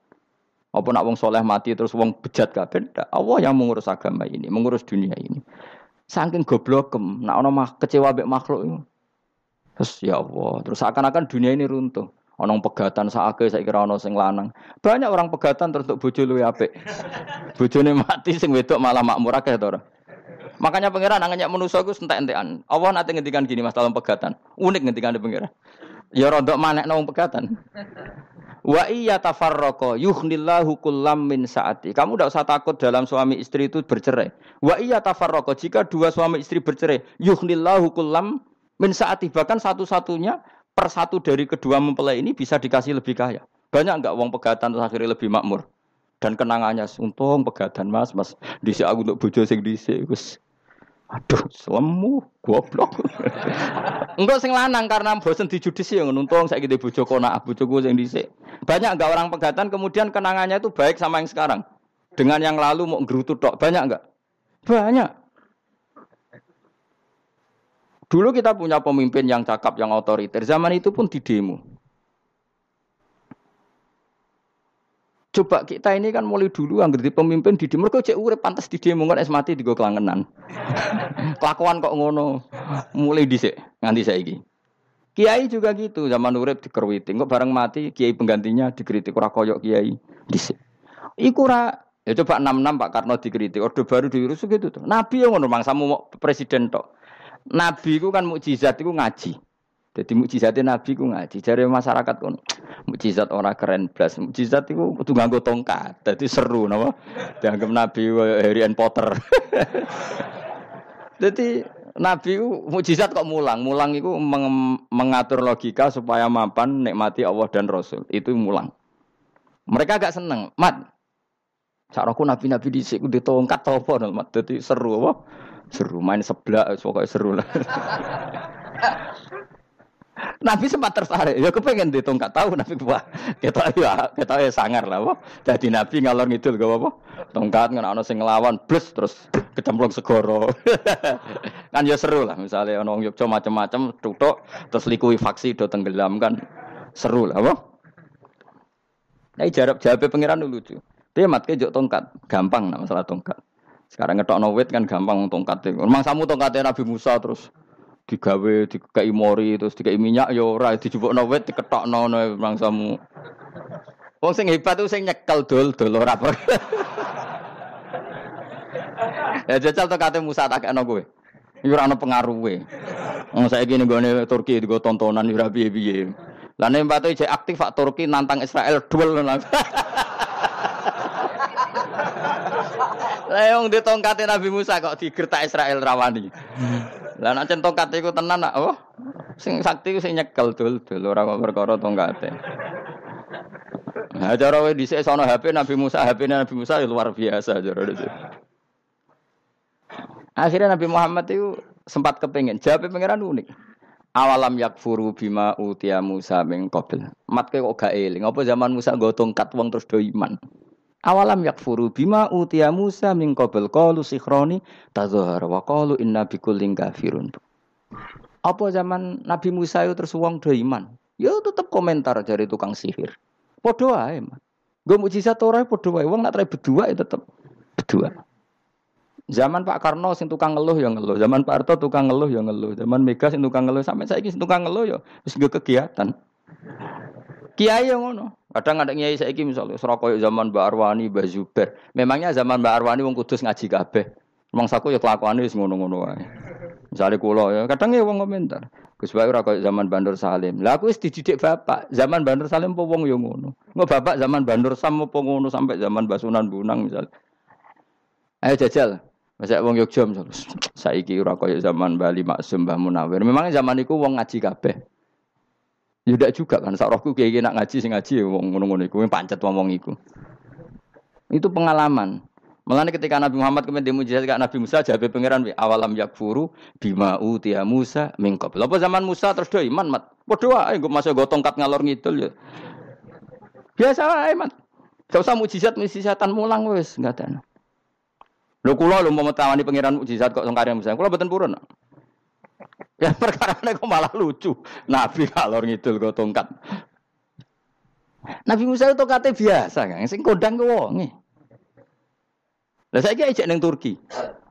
Apa nak wong soleh mati terus wong bejat kabeh? Allah yang mengurus agama ini, mengurus dunia ini. Saking goblok nak ono mah kecewa mek makhluk itu. Terus ya Allah, terus akan-akan dunia ini runtuh. Ono pegatan saake saya kira ono sing lanang. Banyak orang pegatan terus untuk bojo luwe apik. Bojone mati sing wedok malah makmur akeh to Makanya pangeran angannya manusa iku entek-entekan. Allah nanti ngendikan gini Mas dalam pegatan. Unik ngendikan pangeran. Ya rontok manek nang pegatan. Wa iya tafarroko yuhnillahu kullam min saati. Kamu tidak usah takut dalam suami istri itu bercerai. Wa iya tafarroko jika dua suami istri bercerai, yuhnillahu kullam min saati. Bahkan satu-satunya per satu dari kedua mempelai ini bisa dikasih lebih kaya. Banyak enggak uang pegatan terus lebih makmur. Dan kenangannya, untung pegatan mas, mas. Disi aku untuk bojo sing disi. Aduh, selemu, goblok. Enggak sing lanang karena bosen dijudisi yang nuntung saya gitu bojo kona, bojoku sing dhisik. Banyak enggak orang pegatan kemudian kenangannya itu baik sama yang sekarang. Dengan yang lalu mau gerutu tok, banyak enggak? Banyak. Dulu kita punya pemimpin yang cakap, yang otoriter. Zaman itu pun di demo. Coba kita ini kan mulai dulu anggar di pemimpin di demo kok cek urip pantas di demo kan es mati di kelangenan. Kelakuan kok ngono. Mulai dhisik nganti saiki. Kiai juga gitu, zaman urip dikerwiti, kok bareng mati kiai penggantinya dikritik ora koyok kiai. Dhisik. Iku ora ya coba 66 Pak Karno dikritik, orde baru diurus gitu tuh. Nabi yang ngono mangsamu presiden tok. Nabi ku kan mukjizat iku ngaji. Jadi mukjizatnya Nabi ku ngaji. Jare masyarakat pun mukjizat orang keren blas. Mukjizat itu kudu nganggo tongkat. Jadi seru napa? Dianggap Nabi Harry Potter. Jadi Nabi ku mukjizat kok mulang. Mulang itu meng mengatur logika supaya mapan nikmati Allah dan Rasul. Itu mulang. Mereka agak seneng. Mat, Caraku nabi-nabi di sini di tongkat apa mat. Jadi seru apa? Seru main sebelah, pokoknya seru lah. Nabi sempat tertarik, ya kepengen ditongkat tahu Nabi wah kita ya kita ya sangar lah, wah. Jadi Nabi ngalor ngidul gak apa, tongkat nggak ono sing ngelawan, plus terus kecemplung segoro, kan ya seru lah misalnya ono yuk macam-macam, tutuk terus likui faksi do tenggelam kan seru lah, wah. Nah jarak jawabnya pangeran dulu tuh, dia mat jok tongkat, gampang nah masalah tongkat. Sekarang ngetok wit kan gampang tongkat. Memang samu tongkatnya Nabi Musa terus digawe dikai mori terus dikai minyak ya ora dijupukno wit diketokno mangsamu. Wong sing hebat tuh sing nyekel dol dol ora ya jajal to kate Musa tak kena kowe. Iku ora ono pengaruhe. Wong saiki ning gone Turki digo tontonan ora piye-piye. Lah nek mbate aktif Pak Turki nantang Israel duel Yang di tongkat Nabi Musa kok digertak Israel rawani. Lah nek cen tongkat iku tenan nak oh sing sakti ku sing nyekel dul dul ora kok perkara tongkate. Nah, cara wae dhisik sono HP Nabi Musa, HP Nabi Musa ya luar biasa cara itu. Akhirnya Nabi Muhammad itu sempat kepengen jawab pangeran unik. Awalam yakfuru bima utia Musa min qabl. Mat kok gak eling, apa zaman Musa nggo tongkat wong terus do iman. Awalam yakfuru bima utia Musa min qabl qalu sikhroni tadzahar wa qalu inna bikullin kafirun. Apa zaman Nabi Musa itu terus wong do iman? Ya tetep komentar dari tukang sihir. Padha wae, Mas. Gue mujizat ora padha wae. Wong nak trai berdua ya tetep berdua. Zaman Pak Karno sing tukang ngeluh ya ngeluh, zaman Pak Harto tukang ngeluh ya ngeluh, zaman Mega sing tukang ngeluh sampai saiki sing tukang ngeluh ya wis kegiatan. Kiai yang ngono. Kadang ada kiai saiki misalnya serokoy zaman Mbak Arwani, Mbak Zuber. Memangnya zaman Mbak Arwani wong kudus ngaji kabeh. Wong saku ya kelakuane wis ngono-ngono wae. Misalnya kulo ya, kadang ya wong komentar. Gus Bayu ora zaman Bandur Salim. Lah aku wis dididik bapak, zaman Bandur Salim apa wong ya ngono. Engko bapak zaman Bandur Sam apa ngono sampai zaman Basunan Bunang misal. Ayo jajal. Masa wong Yogya misalnya, saiki ora koyo zaman Bali Maksum Mbah Munawir. Memangnya zaman iku wong ngaji kabeh. Ya juga kan, sak rohku kayak nak ngaji sing ngaji wong ngono-ngono iku, pancet ngomong iku. Itu pengalaman. Mulane ketika Nabi Muhammad kemudian mujizat ke Nabi Musa jawab pangeran awalam yakfuru bima utia Musa mingkop. Lapa zaman Musa terus do iman mat. Padha wae nggo masuk go tongkat ngalor ngidul ya. Biasa wae mat. Gak usah mujizat mujizatan mulang wis enggak ada. Lho kula lho mau tawani pangeran mujizat kok sangkare Musa. Kula mboten purun. Ya perkara kok malah lucu. Nabi kalor ngidul go tongkat. Nabi Musa itu kate biasa kan, sing kodang ke wonge. Lah saiki ejek ning Turki.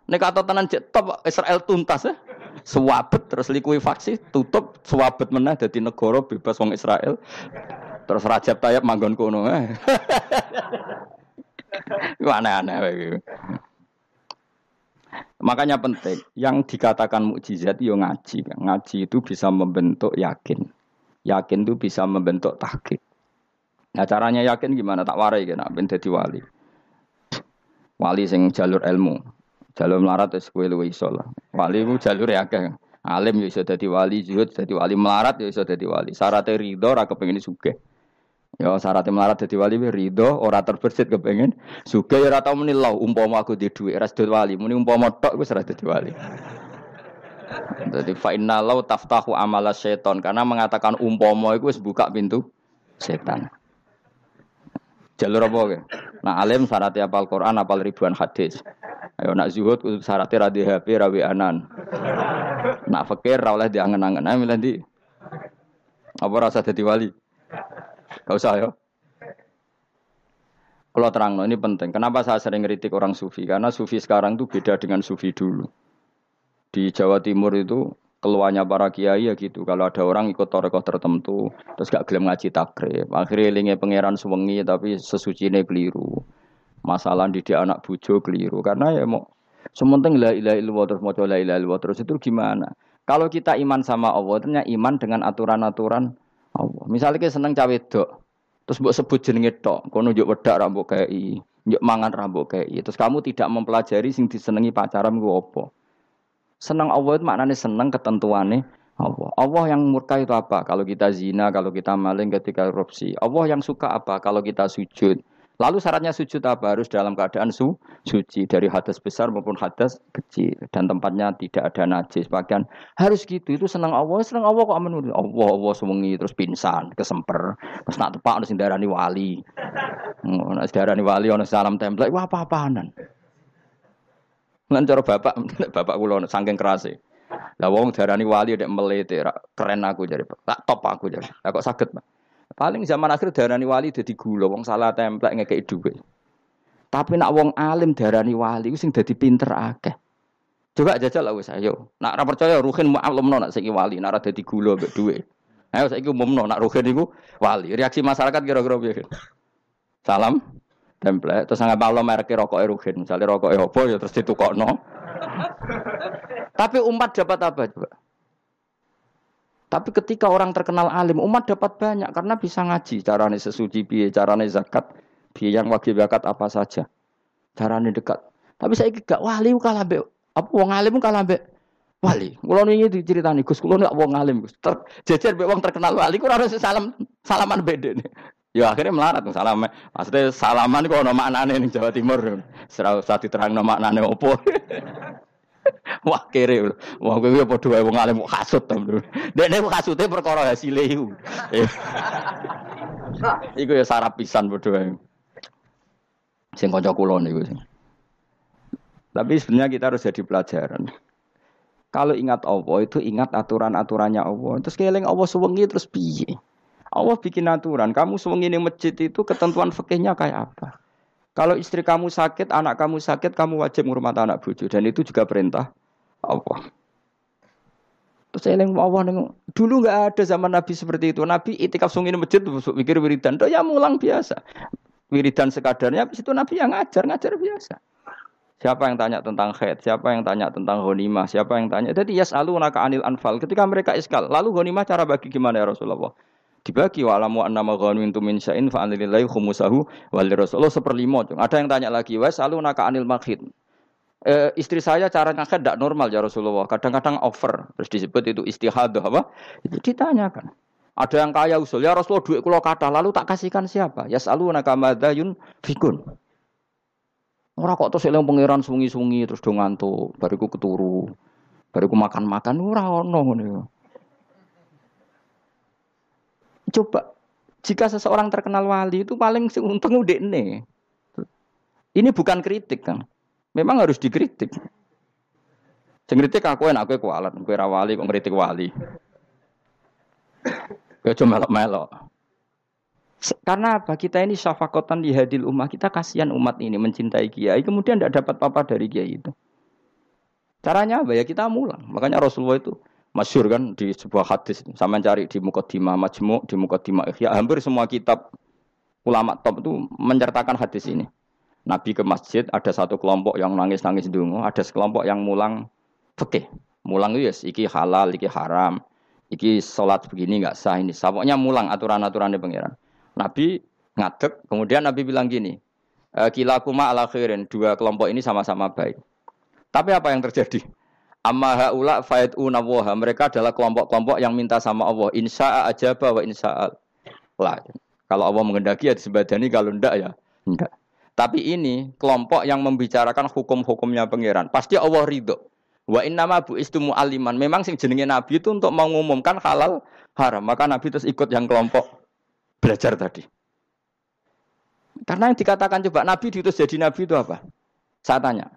Nek kata tenan cek top Israel tuntas ya. Swabet terus likuifaksi tutup swabet meneh dadi negara bebas wong Israel. Terus Rajab Tayyip manggon kono. Eh. Aneh-aneh Makanya penting, yang dikatakan mukjizat yo ngaji. Ngaji itu bisa membentuk yakin. Yakin itu bisa membentuk tahqiq. Nah caranya yakin gimana? Tak warai kan, ben dadi wali. Wali sing jalur ilmu. Jalur melarat wis kowe luwih iso lah. Wali ku jalur akeh. Alim yo iso dadi wali, zuhud dadi wali, melarat yo iso dadi wali. Syaratnya ridho ra kepengin sugih. Ya syaratnya melarat jadi wali ridho ora terbersit kepengen suka ya ora tau muni umpama aku di dhuwit ras wali muni umpama tok wis ora dadi wali. Jadi fa inna lau taftahu amala seton karena mengatakan umpama itu wis buka pintu setan. Jalur apa ke? Nah alim syaratnya apal Quran apal ribuan hadis. Ayo nak zuhud syaratnya radhi HP rawi anan. Nak fakir ra oleh diangen-angen. Milih di. Apa rasa jadi wali? Gak usah ya. Kalau terang, ini penting. Kenapa saya sering ngeritik orang sufi? Karena sufi sekarang itu beda dengan sufi dulu. Di Jawa Timur itu keluarnya para kiai ya gitu. Kalau ada orang ikut torekoh tertentu, terus gak gelem ngaji takrib, akhirnya linge pangeran suwengi tapi sesuci ini keliru. Masalah di anak bujo keliru karena ya mau sementing la ilaha illallah terus mau la ilaha illallah terus itu gimana? Kalau kita iman sama Allah, ternyata iman dengan aturan-aturan Allah. Misalnya kita seneng cawe dok, terus buat sebut jenenge tok, kono nunjuk wedak kayak i, njuk mangan rambut kayak i. Terus kamu tidak mempelajari sing disenengi pacaran gue opo. Senang Allah itu maknanya senang ketentuannya Allah. Allah yang murka itu apa? Kalau kita zina, kalau kita maling, ketika korupsi. Allah yang suka apa? Kalau kita sujud. Lalu syaratnya sujud apa? Harus dalam keadaan su suci dari hadas besar maupun hadas kecil dan tempatnya tidak ada najis. Bahkan harus gitu. Itu senang Allah, senang Allah kok menurut Allah Allah sewengi terus pingsan, kesemper, terus nak tepak harus darani wali. Nak darani wali ono salam template, wah apa-apaanan. Lan cara bapak, bapak kula saking kerase. Lah wong darani wali dek melete, keren aku jadi. Tak top aku jadi. Lah kok saged, Pak? Paling zaman akhir darani wali dadi gula, wong salah templek ngekeki dhuwit. Tapi nak wong alim darani wali sing dadi pinter akeh. Coba jajal lah wis ayo. Nak ora percaya ruhin mu'allimno nak saiki wali, nak ora dadi gula mbek dhuwit. Ayo saiki umumno nak ruhin iku wali. Reaksi masyarakat kira-kira piye? Salam template terus nggak malam merek rokok erugen misalnya rokok ya terus no tapi umat dapat apa juga tapi ketika orang terkenal alim umat dapat banyak karena bisa ngaji carane sesuci biaya carane zakat biaya yang wajib zakat apa saja carane dekat tapi saya gak wali kalah be apa wong alim kalah be wali. Kulo ini diceritani Gus, kulo nek wong alim Gus. Ter, jejer wong terkenal wali kulo harus salam salaman beda nih. Ya akhirnya melarat salam. Maksudnya salaman kok ono maknane ning Jawa Timur. Serau usah diterangno maknane opo. Wah kere. Wah kowe padha wae wong alim kasut to. Dekne kasute perkara hasile iku. Iku ya sarap pisan padha wae. Sing kanca kula niku sing. Tapi sebenarnya kita harus jadi pelajaran. Kalau ingat Allah itu ingat aturan-aturannya Allah. Terus keling Allah suwengi terus piye? Allah bikin aturan. Kamu suwengi di masjid itu ketentuan fikihnya kayak apa? Kalau istri kamu sakit, anak kamu sakit, kamu wajib ngurmat anak bucu dan itu juga perintah Allah. Terus saya yang Allah neng, dulu nggak ada zaman Nabi seperti itu. Nabi itikaf di masjid, pikir wiridan, itu ya mulang biasa. Wiridan sekadarnya, habis itu Nabi yang ngajar, ngajar biasa. Siapa yang tanya tentang khed, siapa yang tanya tentang ghanimah, siapa yang tanya. Jadi yasalu naka anil anfal. Ketika mereka iskal, lalu ghanimah cara bagi gimana ya Rasulullah? Dibagi wa alamu anna ma ghanimtum min syai'in fa anilillahi khumusahu wal rasulullah seperlima. Ada yang tanya lagi, "Wa naka anil makhid." E, istri saya cara ngakad tidak normal ya Rasulullah. Kadang-kadang over, terus disebut itu istihadah apa? Itu ditanyakan. Ada yang kaya usul, ya Rasulullah duit kulo kata, lalu tak kasihkan siapa? Ya selalu nakamadayun fikun. Ora kok terus eling pangeran sungi-sungi terus do ngantuk, bariku keturu. Bariku makan-makan ora ono ngono. Coba jika seseorang terkenal wali itu paling untung udah ini. Ini bukan kritik kan. Memang harus dikritik. Sing kritik aku enak aku kualat, kowe ra wali kok ngritik wali. Kowe cuma melok-melok. Karena apa? Kita ini syafakotan di hadil umat. Kita kasihan umat ini mencintai kiai. Kemudian tidak dapat apa dari kiai itu. Caranya apa ya? Kita mulang. Makanya Rasulullah itu masyur kan di sebuah hadis sama cari di Mukaddimah Majmu di Mukaddimah Ikhya hampir semua kitab ulama top itu menceritakan hadis ini. Nabi ke masjid ada satu kelompok yang nangis-nangis dungu ada sekelompok yang mulang fikih. Mulang itu ya yes, iki halal iki haram iki sholat begini nggak sah ini pokoknya mulang aturan-aturan di pangeran Nabi ngadek kemudian Nabi bilang gini e, kilakuma ala khairin dua kelompok ini sama-sama baik. Tapi apa yang terjadi Amma haula fayatuna waha. Mereka adalah kelompok-kelompok yang minta sama Allah. Insya'a ajaba wa insya'al. Lah. Kalau Allah mengendaki ya disebadani, kalau ndak ya ndak. Tapi ini kelompok yang membicarakan hukum-hukumnya pangeran. Pasti Allah ridho. Wa innama bu istumu aliman. Memang sing jenenge Nabi itu untuk mengumumkan halal haram. Maka Nabi terus ikut yang kelompok belajar tadi. Karena yang dikatakan coba Nabi diutus jadi Nabi itu apa? Saya tanya,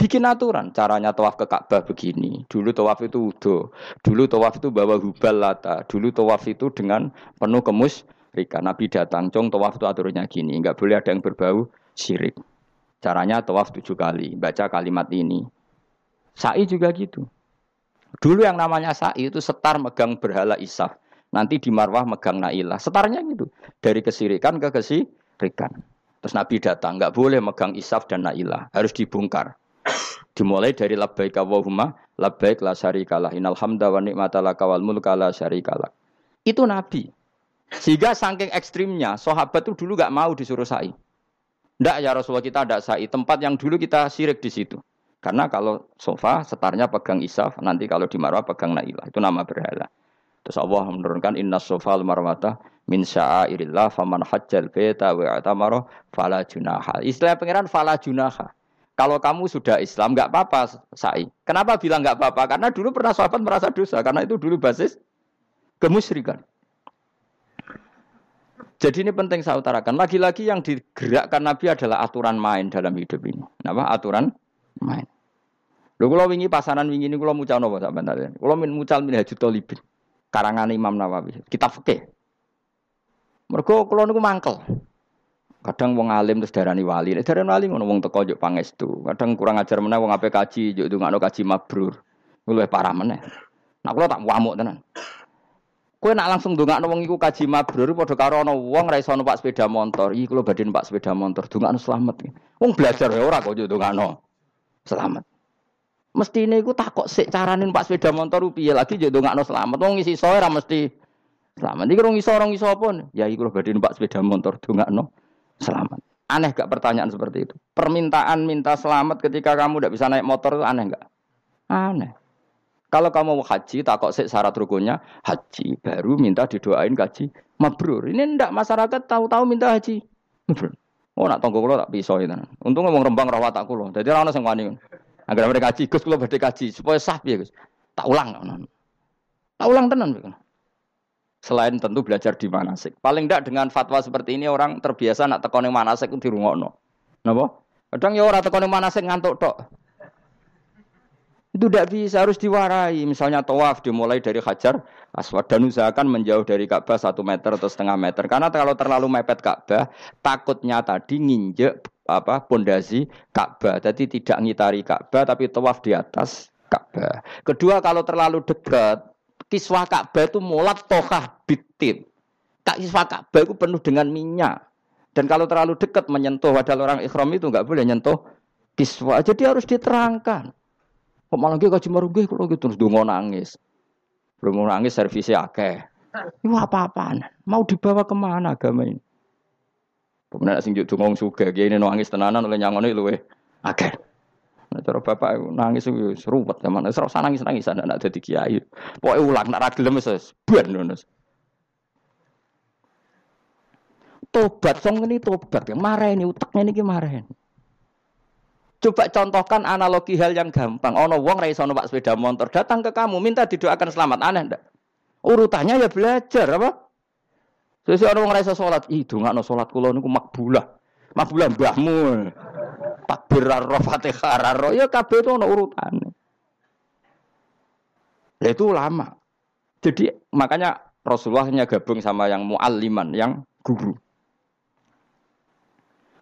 bikin aturan caranya tawaf ke Ka'bah begini dulu tawaf itu udo dulu tawaf itu bawa hubal lata dulu tawaf itu dengan penuh kemus Rika Nabi datang cong tawaf itu aturannya gini nggak boleh ada yang berbau syirik caranya tawaf tujuh kali baca kalimat ini Sa'i juga gitu Dulu yang namanya sa'i itu setar megang berhala isaf. Nanti di marwah megang nailah. Setarnya gitu. Dari kesirikan ke kesirikan. Terus Nabi datang, nggak boleh megang isaf dan nailah. Harus dibongkar. Dimulai dari labbaik Allahumma labbaik la syarikalah innal hamda wa ni'mata laka wal mulka la syarikalah. Itu Nabi. Sehingga saking ekstrimnya, sahabat itu dulu gak mau disuruh sa'i. Ndak ya Rasulullah kita ada sa'i. Tempat yang dulu kita sirik di situ. Karena kalau sofa setarnya pegang isaf, nanti kalau di marwah pegang nailah. Itu nama berhala. Terus Allah menurunkan inna sofa al marwata min sya'airillah faman hajjal beta wa atamara fala junaha. Istilah pangeran fala junaha. Kalau kamu sudah Islam nggak apa-apa sa'i. Kenapa bilang nggak apa-apa? Karena dulu pernah sahabat merasa dosa. Karena itu dulu basis kemusyrikan. Jadi ini penting saya utarakan. Lagi-lagi yang digerakkan Nabi adalah aturan main dalam hidup ini. Apa? Aturan main. Lho kula wingi pasaran wingi ini kula mucal napa sampean tadi. Kula min mucal min Hajut Talibin. Karangan Imam Nawawi. Kitab fikih. Mergo kula niku mangkel. Kadang wong alim terus darani wali. Nek darani wali ngono wong teko pangestu. Kadang kurang ajar meneh wong ape kaji njuk ndongakno kaji mabrur. Luwih parah meneh. Nah kula tak wamuk tenan. Kowe nak langsung ndongakno wong iku kaji mabrur padha karo ana wong ra iso numpak sepeda motor. Iki kula badhe numpak sepeda motor, ndongakno slamet. Wong belajar ya ora kok ndongakno selamat. Mesti ini aku takut sih carane numpak sepeda motor piye lagi njuk ndongakno selamat. Wong isi soe ra mesti selamat. Iki rong iso rong iso apa? Ya iki kula badhe numpak sepeda motor ndongakno selamat. Aneh gak pertanyaan seperti itu? Permintaan minta selamat ketika kamu tidak bisa naik motor itu aneh gak? Aneh. Kalau kamu mau haji, tak kok syarat rukunnya haji, baru minta didoain haji mabrur. Ini ndak masyarakat tahu-tahu minta haji mabrur. Oh nak tonggo kulo tak pisau itu. Untung ngomong rembang rawat tak kulo. Jadi orang sing wani. Agar mereka haji, Gus kulo badhe haji supaya sah piye Gus. Tak ulang. Tak ulang tenan. Selain tentu belajar di manasik. Paling tidak dengan fatwa seperti ini orang terbiasa nak tekone manasik itu dirungokno. Napa? Kadang ya ora tekone manasik ngantuk tok. Itu tidak bisa, harus diwarai. Misalnya tawaf dimulai dari hajar aswad dan usahakan menjauh dari Ka'bah satu meter atau setengah meter. Karena kalau terlalu mepet Ka'bah, takutnya tadi nginjek apa pondasi Ka'bah. Jadi tidak ngitari Ka'bah, tapi tawaf di atas Ka'bah. Kedua, kalau terlalu dekat, kiswah Ka'bah itu mulat tohah bitit. Tak kiswah Ka'bah itu penuh dengan minyak. Dan kalau terlalu dekat menyentuh wadah orang ikhram itu nggak boleh nyentuh kiswah. Jadi harus diterangkan. Kok malah nggih kaji marungge kalau gitu terus dongo nangis. Belum nangis servisnya akeh. Itu apa-apaan? Mau dibawa ke mana agama ini? Kemudian sing juk dongo suge, ini nangis tenanan oleh nyangone luwe akeh. Nah, cara bapak nangis itu seruwet zaman. Wis ora nangis-nangis anak nak dadi kiai. Pokoke ulang nak ra gelem wis ben ngono. Tobat song ini tobat ya marah ini utaknya ini marah ini. Coba contohkan analogi hal yang gampang. Ono wong ra iso numpak sepeda motor, datang ke kamu minta didoakan selamat. Aneh ndak? Urutannya ya belajar apa? Sesi ono wong ra iso salat, ih dongakno salat kula niku makbulah. Makbulah mbahmu. Takbir ro Fatihah ro ya kabeh itu ono urutane. Lah itu lama. Jadi makanya Rasulullah hanya gabung sama yang mualliman, yang guru.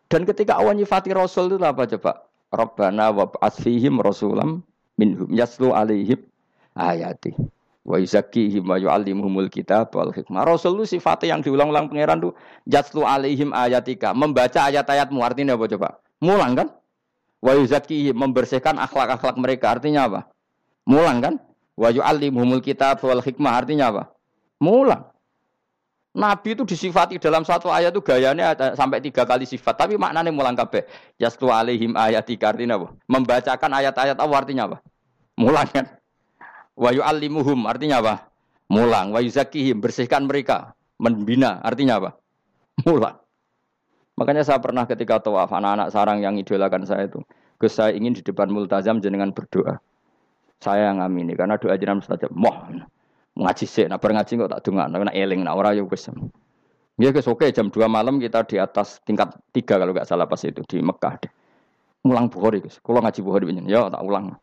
Dan ketika awan nyifati Rasul itu apa coba? Rabbana wa fihim rasulam minhum yaslu alaihim ayati wa yuzakkihim wa yu'allimuhumul kitab wal hikmah. Rasul itu sifatnya yang diulang-ulang pangeran tuh yaslu alaihim ayatika, membaca ayat-ayatmu artinya apa coba? Mulang kan? Wa membersihkan akhlak-akhlak mereka artinya apa? Mulang kan? Wa yu'allimuhumul kitab wal hikmah artinya apa? Mulang. Nabi itu disifati dalam satu ayat itu gayanya sampai tiga kali sifat. Tapi maknanya mulang kabeh. Yastu alaihim ayat artinya apa? Membacakan ayat-ayat apa artinya apa? Mulang kan? Wa yu'allimuhum artinya apa? Mulang. Wa yuzakihim bersihkan mereka. Membina artinya apa? Mulang. Makanya saya pernah ketika tawaf anak-anak sarang yang idolakan saya itu. Gus saya ingin di depan multazam jenengan berdoa. Saya yang amini karena doa jenengan mustajab. Moh ngaji sih, nah ngaji kok tak dengar, nah eling, nah orang ya wis. Ya guys, oke jam 2 malam kita di atas tingkat 3 kalau nggak salah pas itu di Mekah deh. Ulang Bukhari guys, kalau ngaji Bukhari begini, ya tak ulang.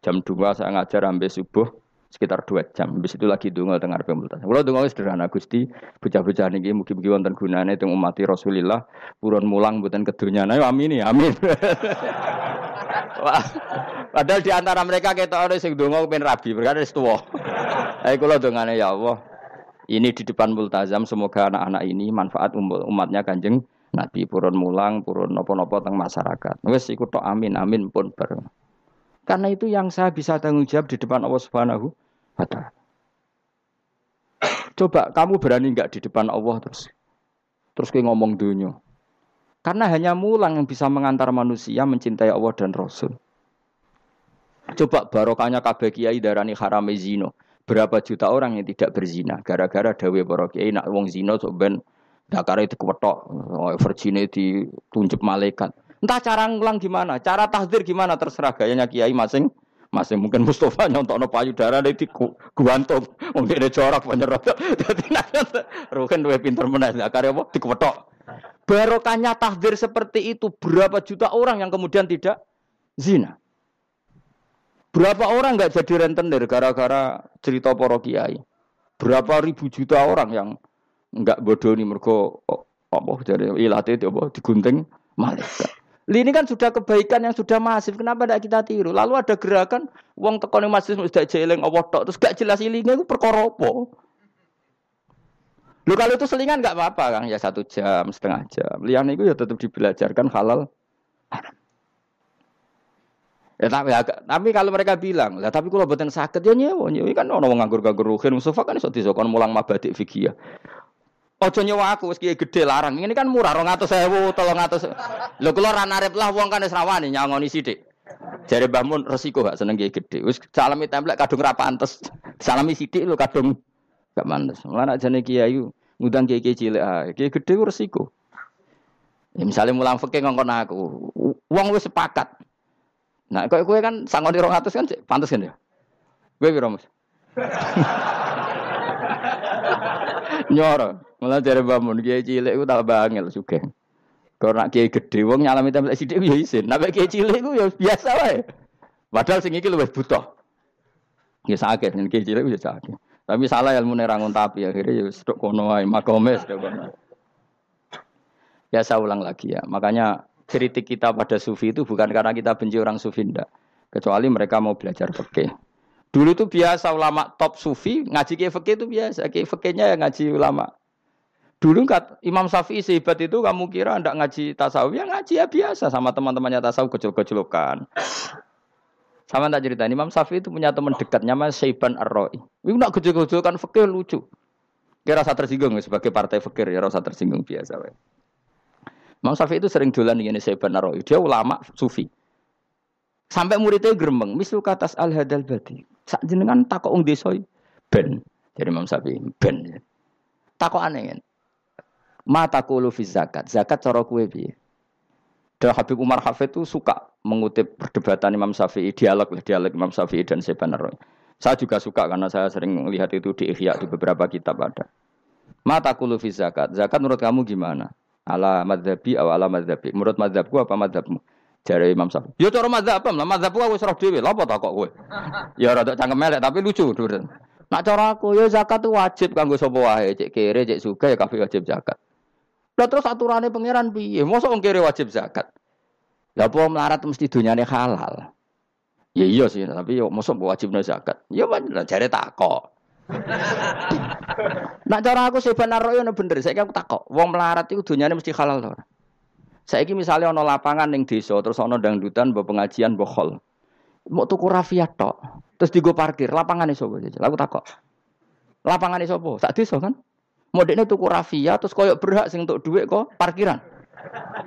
Jam 2 saya ngajar sampai subuh, sekitar dua jam. Habis itu lagi dungo tengah arep multazam. Kula dungo sederhana Gusti, bocah-bocah niki mugi-mugi wonten gunane teng umat Rasulillah, purun mulang mboten kedunyane. Amin ya, amin. Padahal di antara mereka kita ada sing donga pengen rabi, berkata tuwa. Ayo kula dongane ya Allah. Ini di depan multazam semoga anak-anak ini manfaat umatnya Kanjeng Nabi purun mulang, purun nopo-nopo teng masyarakat. Wes ikut tok amin amin pun ber. Karena itu yang saya bisa tanggung jawab di depan Allah Subhanahu wa taala. Coba kamu berani nggak di depan Allah terus terus kayak ngomong dunia. Karena hanya mulang yang bisa mengantar manusia mencintai Allah dan Rasul. Coba barokahnya kabeh kiai darani harame zino. Berapa juta orang yang tidak berzina gara-gara dawe para kiai nak wong zina sok ben dakare dikewetok, oh, virgine ditunjuk malaikat. Entah cara ngulang gimana, cara tahdir gimana terserah gayanya kiai masing masing. Mungkin Mustafa nyontokno payudara di guantum mungkin ada corak penyerot jadi nanti rugen duwe pinter meneh dakare apa? Dikewetok barokahnya tahdir seperti itu berapa juta orang yang kemudian tidak zina? Berapa orang nggak jadi rentenir gara-gara cerita poro kiai? Berapa ribu juta orang yang nggak bodoh nih mergo oh, apa jadi itu apa digunting malaikat. Ini kan sudah kebaikan yang sudah masif. Kenapa tidak kita tiru? Lalu ada gerakan uang tekon masjid sudah jeleng Allah tok terus gak jelas ilingnya itu perkara apa? Lu kalau itu selingan nggak apa-apa kang ya satu jam setengah jam. Lian itu ya tetap dibelajarkan halal. Ya tapi, ya, tapi kalau mereka bilang, lah tapi kalau buatan sakit ya nyewa, nyewa kan orang nganggur-nganggur ruhin, Mustafa kan iso disokon mulang mabadik fikih. Ojo nyewa aku wis gede larang. Ini kan murah 200.000, 300. Lho kula ra narep lah wong kan wis rawani nyangoni sithik. Jare Mbah Mun resiko gak seneng gede. Wis salami templek kadung ra pantes. Salami sithik lho kadung gak pantes. Mulane jane kiai ngundang kiai cilik kiai gede resiko. Ya misalnya mulang fikih ngongkon aku, wong wis sepakat. Nah, kau kue kan sangon di atas kan pantas kan ya? Gue biro mas. Nyoro, malah dari bangun kiai cilik gue tak bangil juga. Kalau nak kiai gede, wong nyalami tempat sidik ya. Nabi kiai cilik gue ya biasa wae. Padahal sing iki luwih butuh. Ya sakit, kiai cilik ya sakit. Tapi salah ilmu nerangun tapi akhirnya ya sedok kono wae, makome. Ya saya ulang lagi ya. Makanya kritik kita pada sufi itu bukan karena kita benci orang sufi ndak. Kecuali mereka mau belajar fikih. Dulu itu biasa ulama top sufi ngaji kiai fikih itu biasa. Kiai fikihnya yang ngaji ulama. Dulu kat Imam Syafi'i sehebat itu kamu kira ndak ngaji tasawuf ya ngaji ya biasa sama teman-temannya tasawuf kecil-kecilokan. Sama tak cerita Imam Syafi'i itu punya teman dekat namanya Syaiban Ar-Ra'i. Ini nak kecil-kecilokan fikih lucu. Kira rasa tersinggung sebagai partai fikir ya rasa tersinggung biasa. We. Imam Syafi'i itu sering dolan ini saya benar Dia ulama sufi. Sampai muridnya geremeng, misal kata al hadal badi. Sak jenengan takok ung desa ben. Jadi Imam Syafi'i ben. Takok aneh kan. Mata kulu fi zakat. Zakat cara kue piye? Dan Habib Umar Hafid itu suka mengutip perdebatan Imam Syafi'i, dialog dialog Imam Syafi'i dan Roy. Saya juga suka karena saya sering melihat itu di Ihya di beberapa kitab ada. Mata kulu fi zakat. Zakat menurut kamu gimana? ala madhabi atau ala madhabi. Menurut madhabku apa madhabmu? Jari Imam Syafi'i. Ya cara madhab apa? Madhabku aku serah dewi. Lapa tak kok gue? Ya rada cangkem melek tapi lucu. Nak cara aku ya zakat itu wajib kanggo sapa wae, cek kere, cek suka ya kafe wajib zakat. Lah terus aturannya pangeran piye? Mosok wong kere wajib zakat. Lah apa melarat mesti dunyane halal. Ya iya sih, tapi yo mosok wajib zakat. Ya jare takok. Nak cara aku seban royo no bener. Saya aku takok. Wong melarat itu dunyane mesti halal to. Saiki misalnya ono lapangan ning desa terus ono dangdutan mbok pengajian mbok hol. Mau tuku rafia tok. Terus digo parkir, lapangane sapa? Aku takok. Lapangane sapa? Sak desa kan? Modeknya tuku rafia terus koyok berhak sing untuk duit kok parkiran.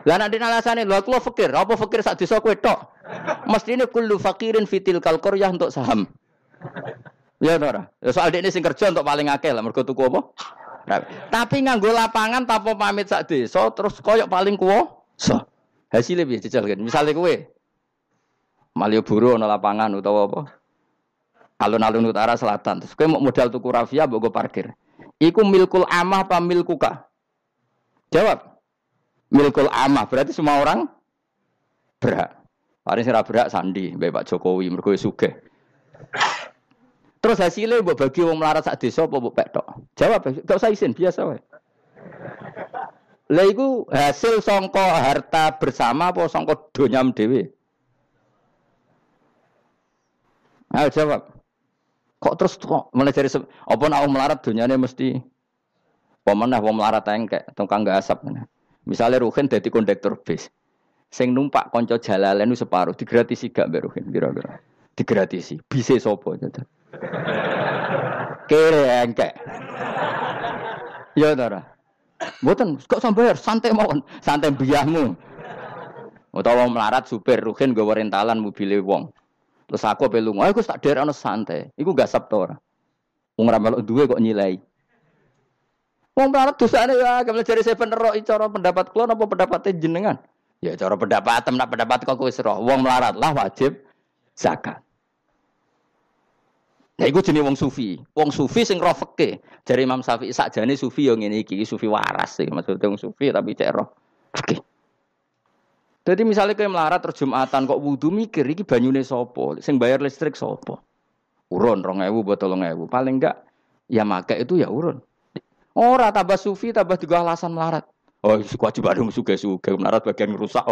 Lah nek alasane lho aku fakir, apa fakir sak desa kowe tok? Mestine kullu fakirin fitil kalqoryah untuk saham. Ya ora. Ya soal ini sing kerja untuk paling akeh lah mergo tuku apa? Tapi nganggo lapangan tanpa pamit sak desa terus koyok paling kuwasa. Hasilnya piye jajal kan. Misale kowe Malioboro ana lapangan utawa apa? Alun-alun utara selatan. Terus kowe mau modal tuku rafia mbok parkir. Iku milkul amah apa milkuka? Jawab. Milkul amah berarti semua orang berhak. Paling sira berhak sandi, Mbak Pak Jokowi mergo sugih. Terus hasilnya mbok bagi wong melarat sak desa apa mbok petok? Jawab, gak usah izin, biasa wae. Iku hasil songko harta bersama apa songko donyam dhewe? Ayo jawab. Kok terus kok mulai dari apa nak melarat dunyane mesti pemenah wong melarat engkek tukang gak asap. Misalnya Ruhin dadi kondektor bis. Sing numpak konco jalalen separuh digratisi gak mbek Ruhin kira-kira. Digratisi. Bise sapa gitu. Kere engkek. Ya Tara. Mboten, kok sampai santai mawon, santai biahmu. Utawa melarat supir Ruhin gawe rentalan mobil wong. Terus aku ape lunga, aku tak derekno santai. Iku gak sabtu ora. Wong ra melok duwe kok nyilai. Wong melarat dosane ya, kemle jare saya penerok cara pendapat kula napa pendapat jenengan? Ya cara pendapat nak pendapat kok wis roh. Wong melarat lah wajib zakat. Ya iku jenenge wong sufi. Wong sufi sing roh feke. Jare Imam Syafi'i sakjane sufi yo ngene iki, sufi waras sih maksudnya wong sufi tapi cek roh feke. Jadi misalnya kayak melarat terus Jumatan kok wudhu mikir iki banyune sopo, sing bayar listrik sopo. Urun rong ewu buat tolong ewu. Paling enggak ya make itu ya urun. Ora tambah sufi tambah juga alasan melarat. Oh, kewajiban suga-suga melarat bagian rusak.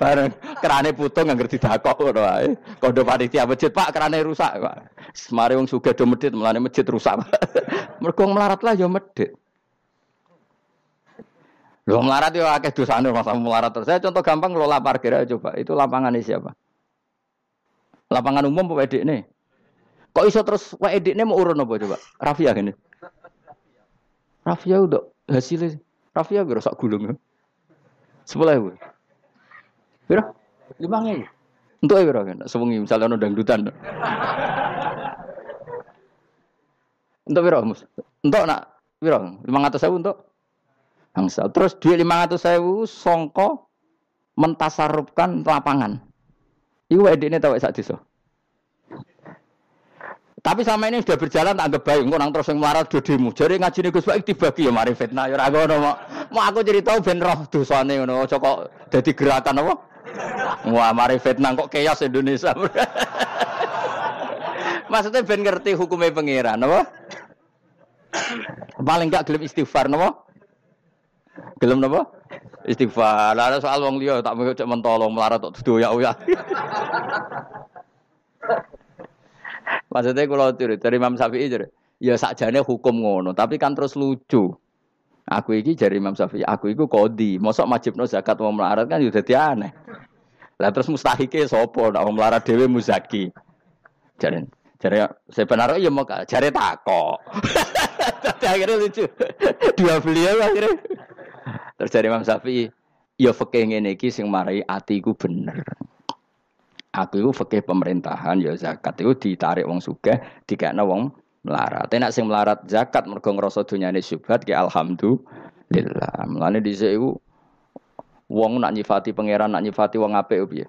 Bareng kerane putung nggak ngerti dakok ngono wae. Kondo panitia masjid, Pak, kerane rusak, Pak. Semari wong do melane masjid rusak. Mergo melarat lah ya. Lho melarat ya akeh dosane masa melarat terus. Saya contoh gampang ngelola parkir aja coba. Itu lapangan siapa? Lapangan umum apa edik nih? Kok iso terus wae edik nih mau urun apa coba? Rafia gini. Rafia udah hasilnya. Rafia gue sak gulung. Sebelah gue. Piro? Lima ngewu. Untuk ya piro kan? Sewengi misalnya ono dangdutan. Untuk piro mus? Untuk nak piro? Lima ratus sewu untuk angsa. Terus duit ratus sewu songko mentasarupkan lapangan. Iku ini tahu sak desa. Tapi sama ini sudah berjalan tak anggap baik. Engko nang terus yang melarat do demo. Jare ngajine Gus Baik dibagi ya mari fitnah ya ora ngono Mau aku cerita ben roh dosane ngono. Aja kok dadi gerakan apa? Wah, mari fitnah kok keos Indonesia. Maksudnya ben ngerti hukumnya pangeran, apa? Paling enggak gelem istighfar, napa? Gelem napa? Istighfar. Lah soal wong liya tak mau cek mentolong melarat tok doyak-oyak. Maksudnya kalau turut dari Imam Syafi'i jadi, ya sakjane hukum ngono, tapi kan terus lucu. Aku iki jari Imam Syafi'i, aku iku kodi. Mosok no zakat mau melarat kan udah aneh. Lah terus mustahike sapa nek wong melarat dhewe muzaki. Jare jare saya benar iya mau jare tako. Tapi akhirnya lucu. Dua beliau akhirnya. Terus jare Imam Syafi'i, ya fikih ngene iki sing marai atiku bener. Aku itu fikih pemerintahan ya zakat itu ditarik wong sugih, dikekno wong melarat. Enak sing melarat zakat mergo ngrasa dunyane syubhat ki alhamdulillah. Mulane dhisik iku wong nak nyifati pangeran nak nyifati wong apik piye?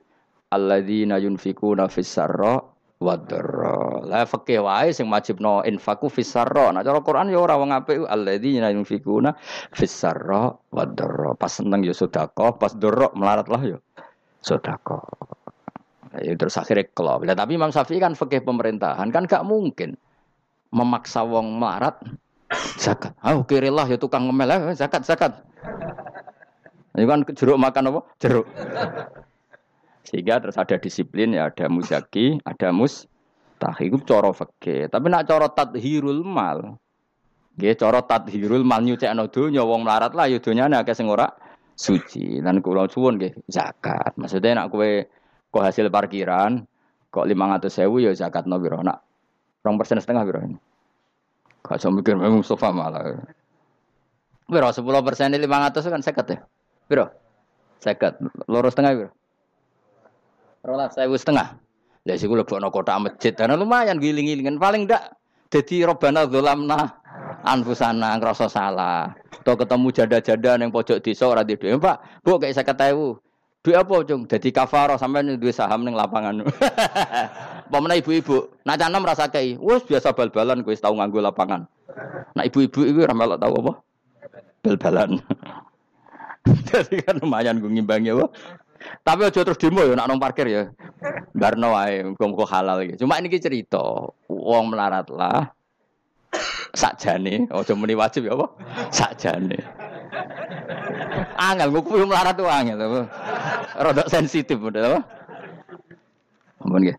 Alladzina yunfikuna fis sarra wa dharra. La fikih wae sing wajibno infaku fis sarra. Nah cara Quran ya ora wong apik alladzina yunfikuna fis sarra wa dharra. Pas seneng ya sedekah, pas dharra melarat lah ya sedekah. Ya, terus akhirnya kelop. tapi Imam Syafi'i kan fikih pemerintahan kan gak mungkin memaksa wong melarat zakat. Ah, oh, kirilah ya tukang ngemel, zakat, zakat. Ini kan jeruk makan apa? Jeruk. Sehingga terus ada disiplin ya, ada muzaki, ada mus tahi itu coro fakir. Tapi nak coro tadhirul mal. Nggih coro tadhirul mal nyucekno donya wong melarat lah ya donyane akeh suci. Lan kula suwun nggih zakat. Maksudnya nak kowe kok hasil parkiran kok 500.000 ya zakatno piro? Nak Rong persen setengah biro ini. Gak usah mikir memang Mustafa malah. Biro sepuluh persen lima ratus kan seket ya. Biro seket. Loro setengah biro. Rolas saya setengah. Lah sih gue lebih kota masjid. Karena lumayan giling-gilingan. Paling ndak jadi robana dolamna anfusana ngerasa salah. Atau ketemu jada-jada yang pojok desa ora di Pak, Bu kayak saya ketahui. Duit apa, Cung? Jadi kafaro sampai duit saham ning lapangan. Pemene ibu-ibu, nak cana merasa kei, wes biasa bal-balan gue tahu nganggo lapangan. Nah ibu-ibu itu ramal tahu apa? Bal-balan. Jadi kan lumayan gue ngimbangi apa? Tapi aja terus demo ya nak nang parkir ya. Barno wae muga halal iki. Cuma ini cerita, wong melarat lah. Sakjane, aja muni wajib ya apa? Sakjane. Angel nguku melarat tuh angel. Rodok sensitif udah apa? Ampun nggih.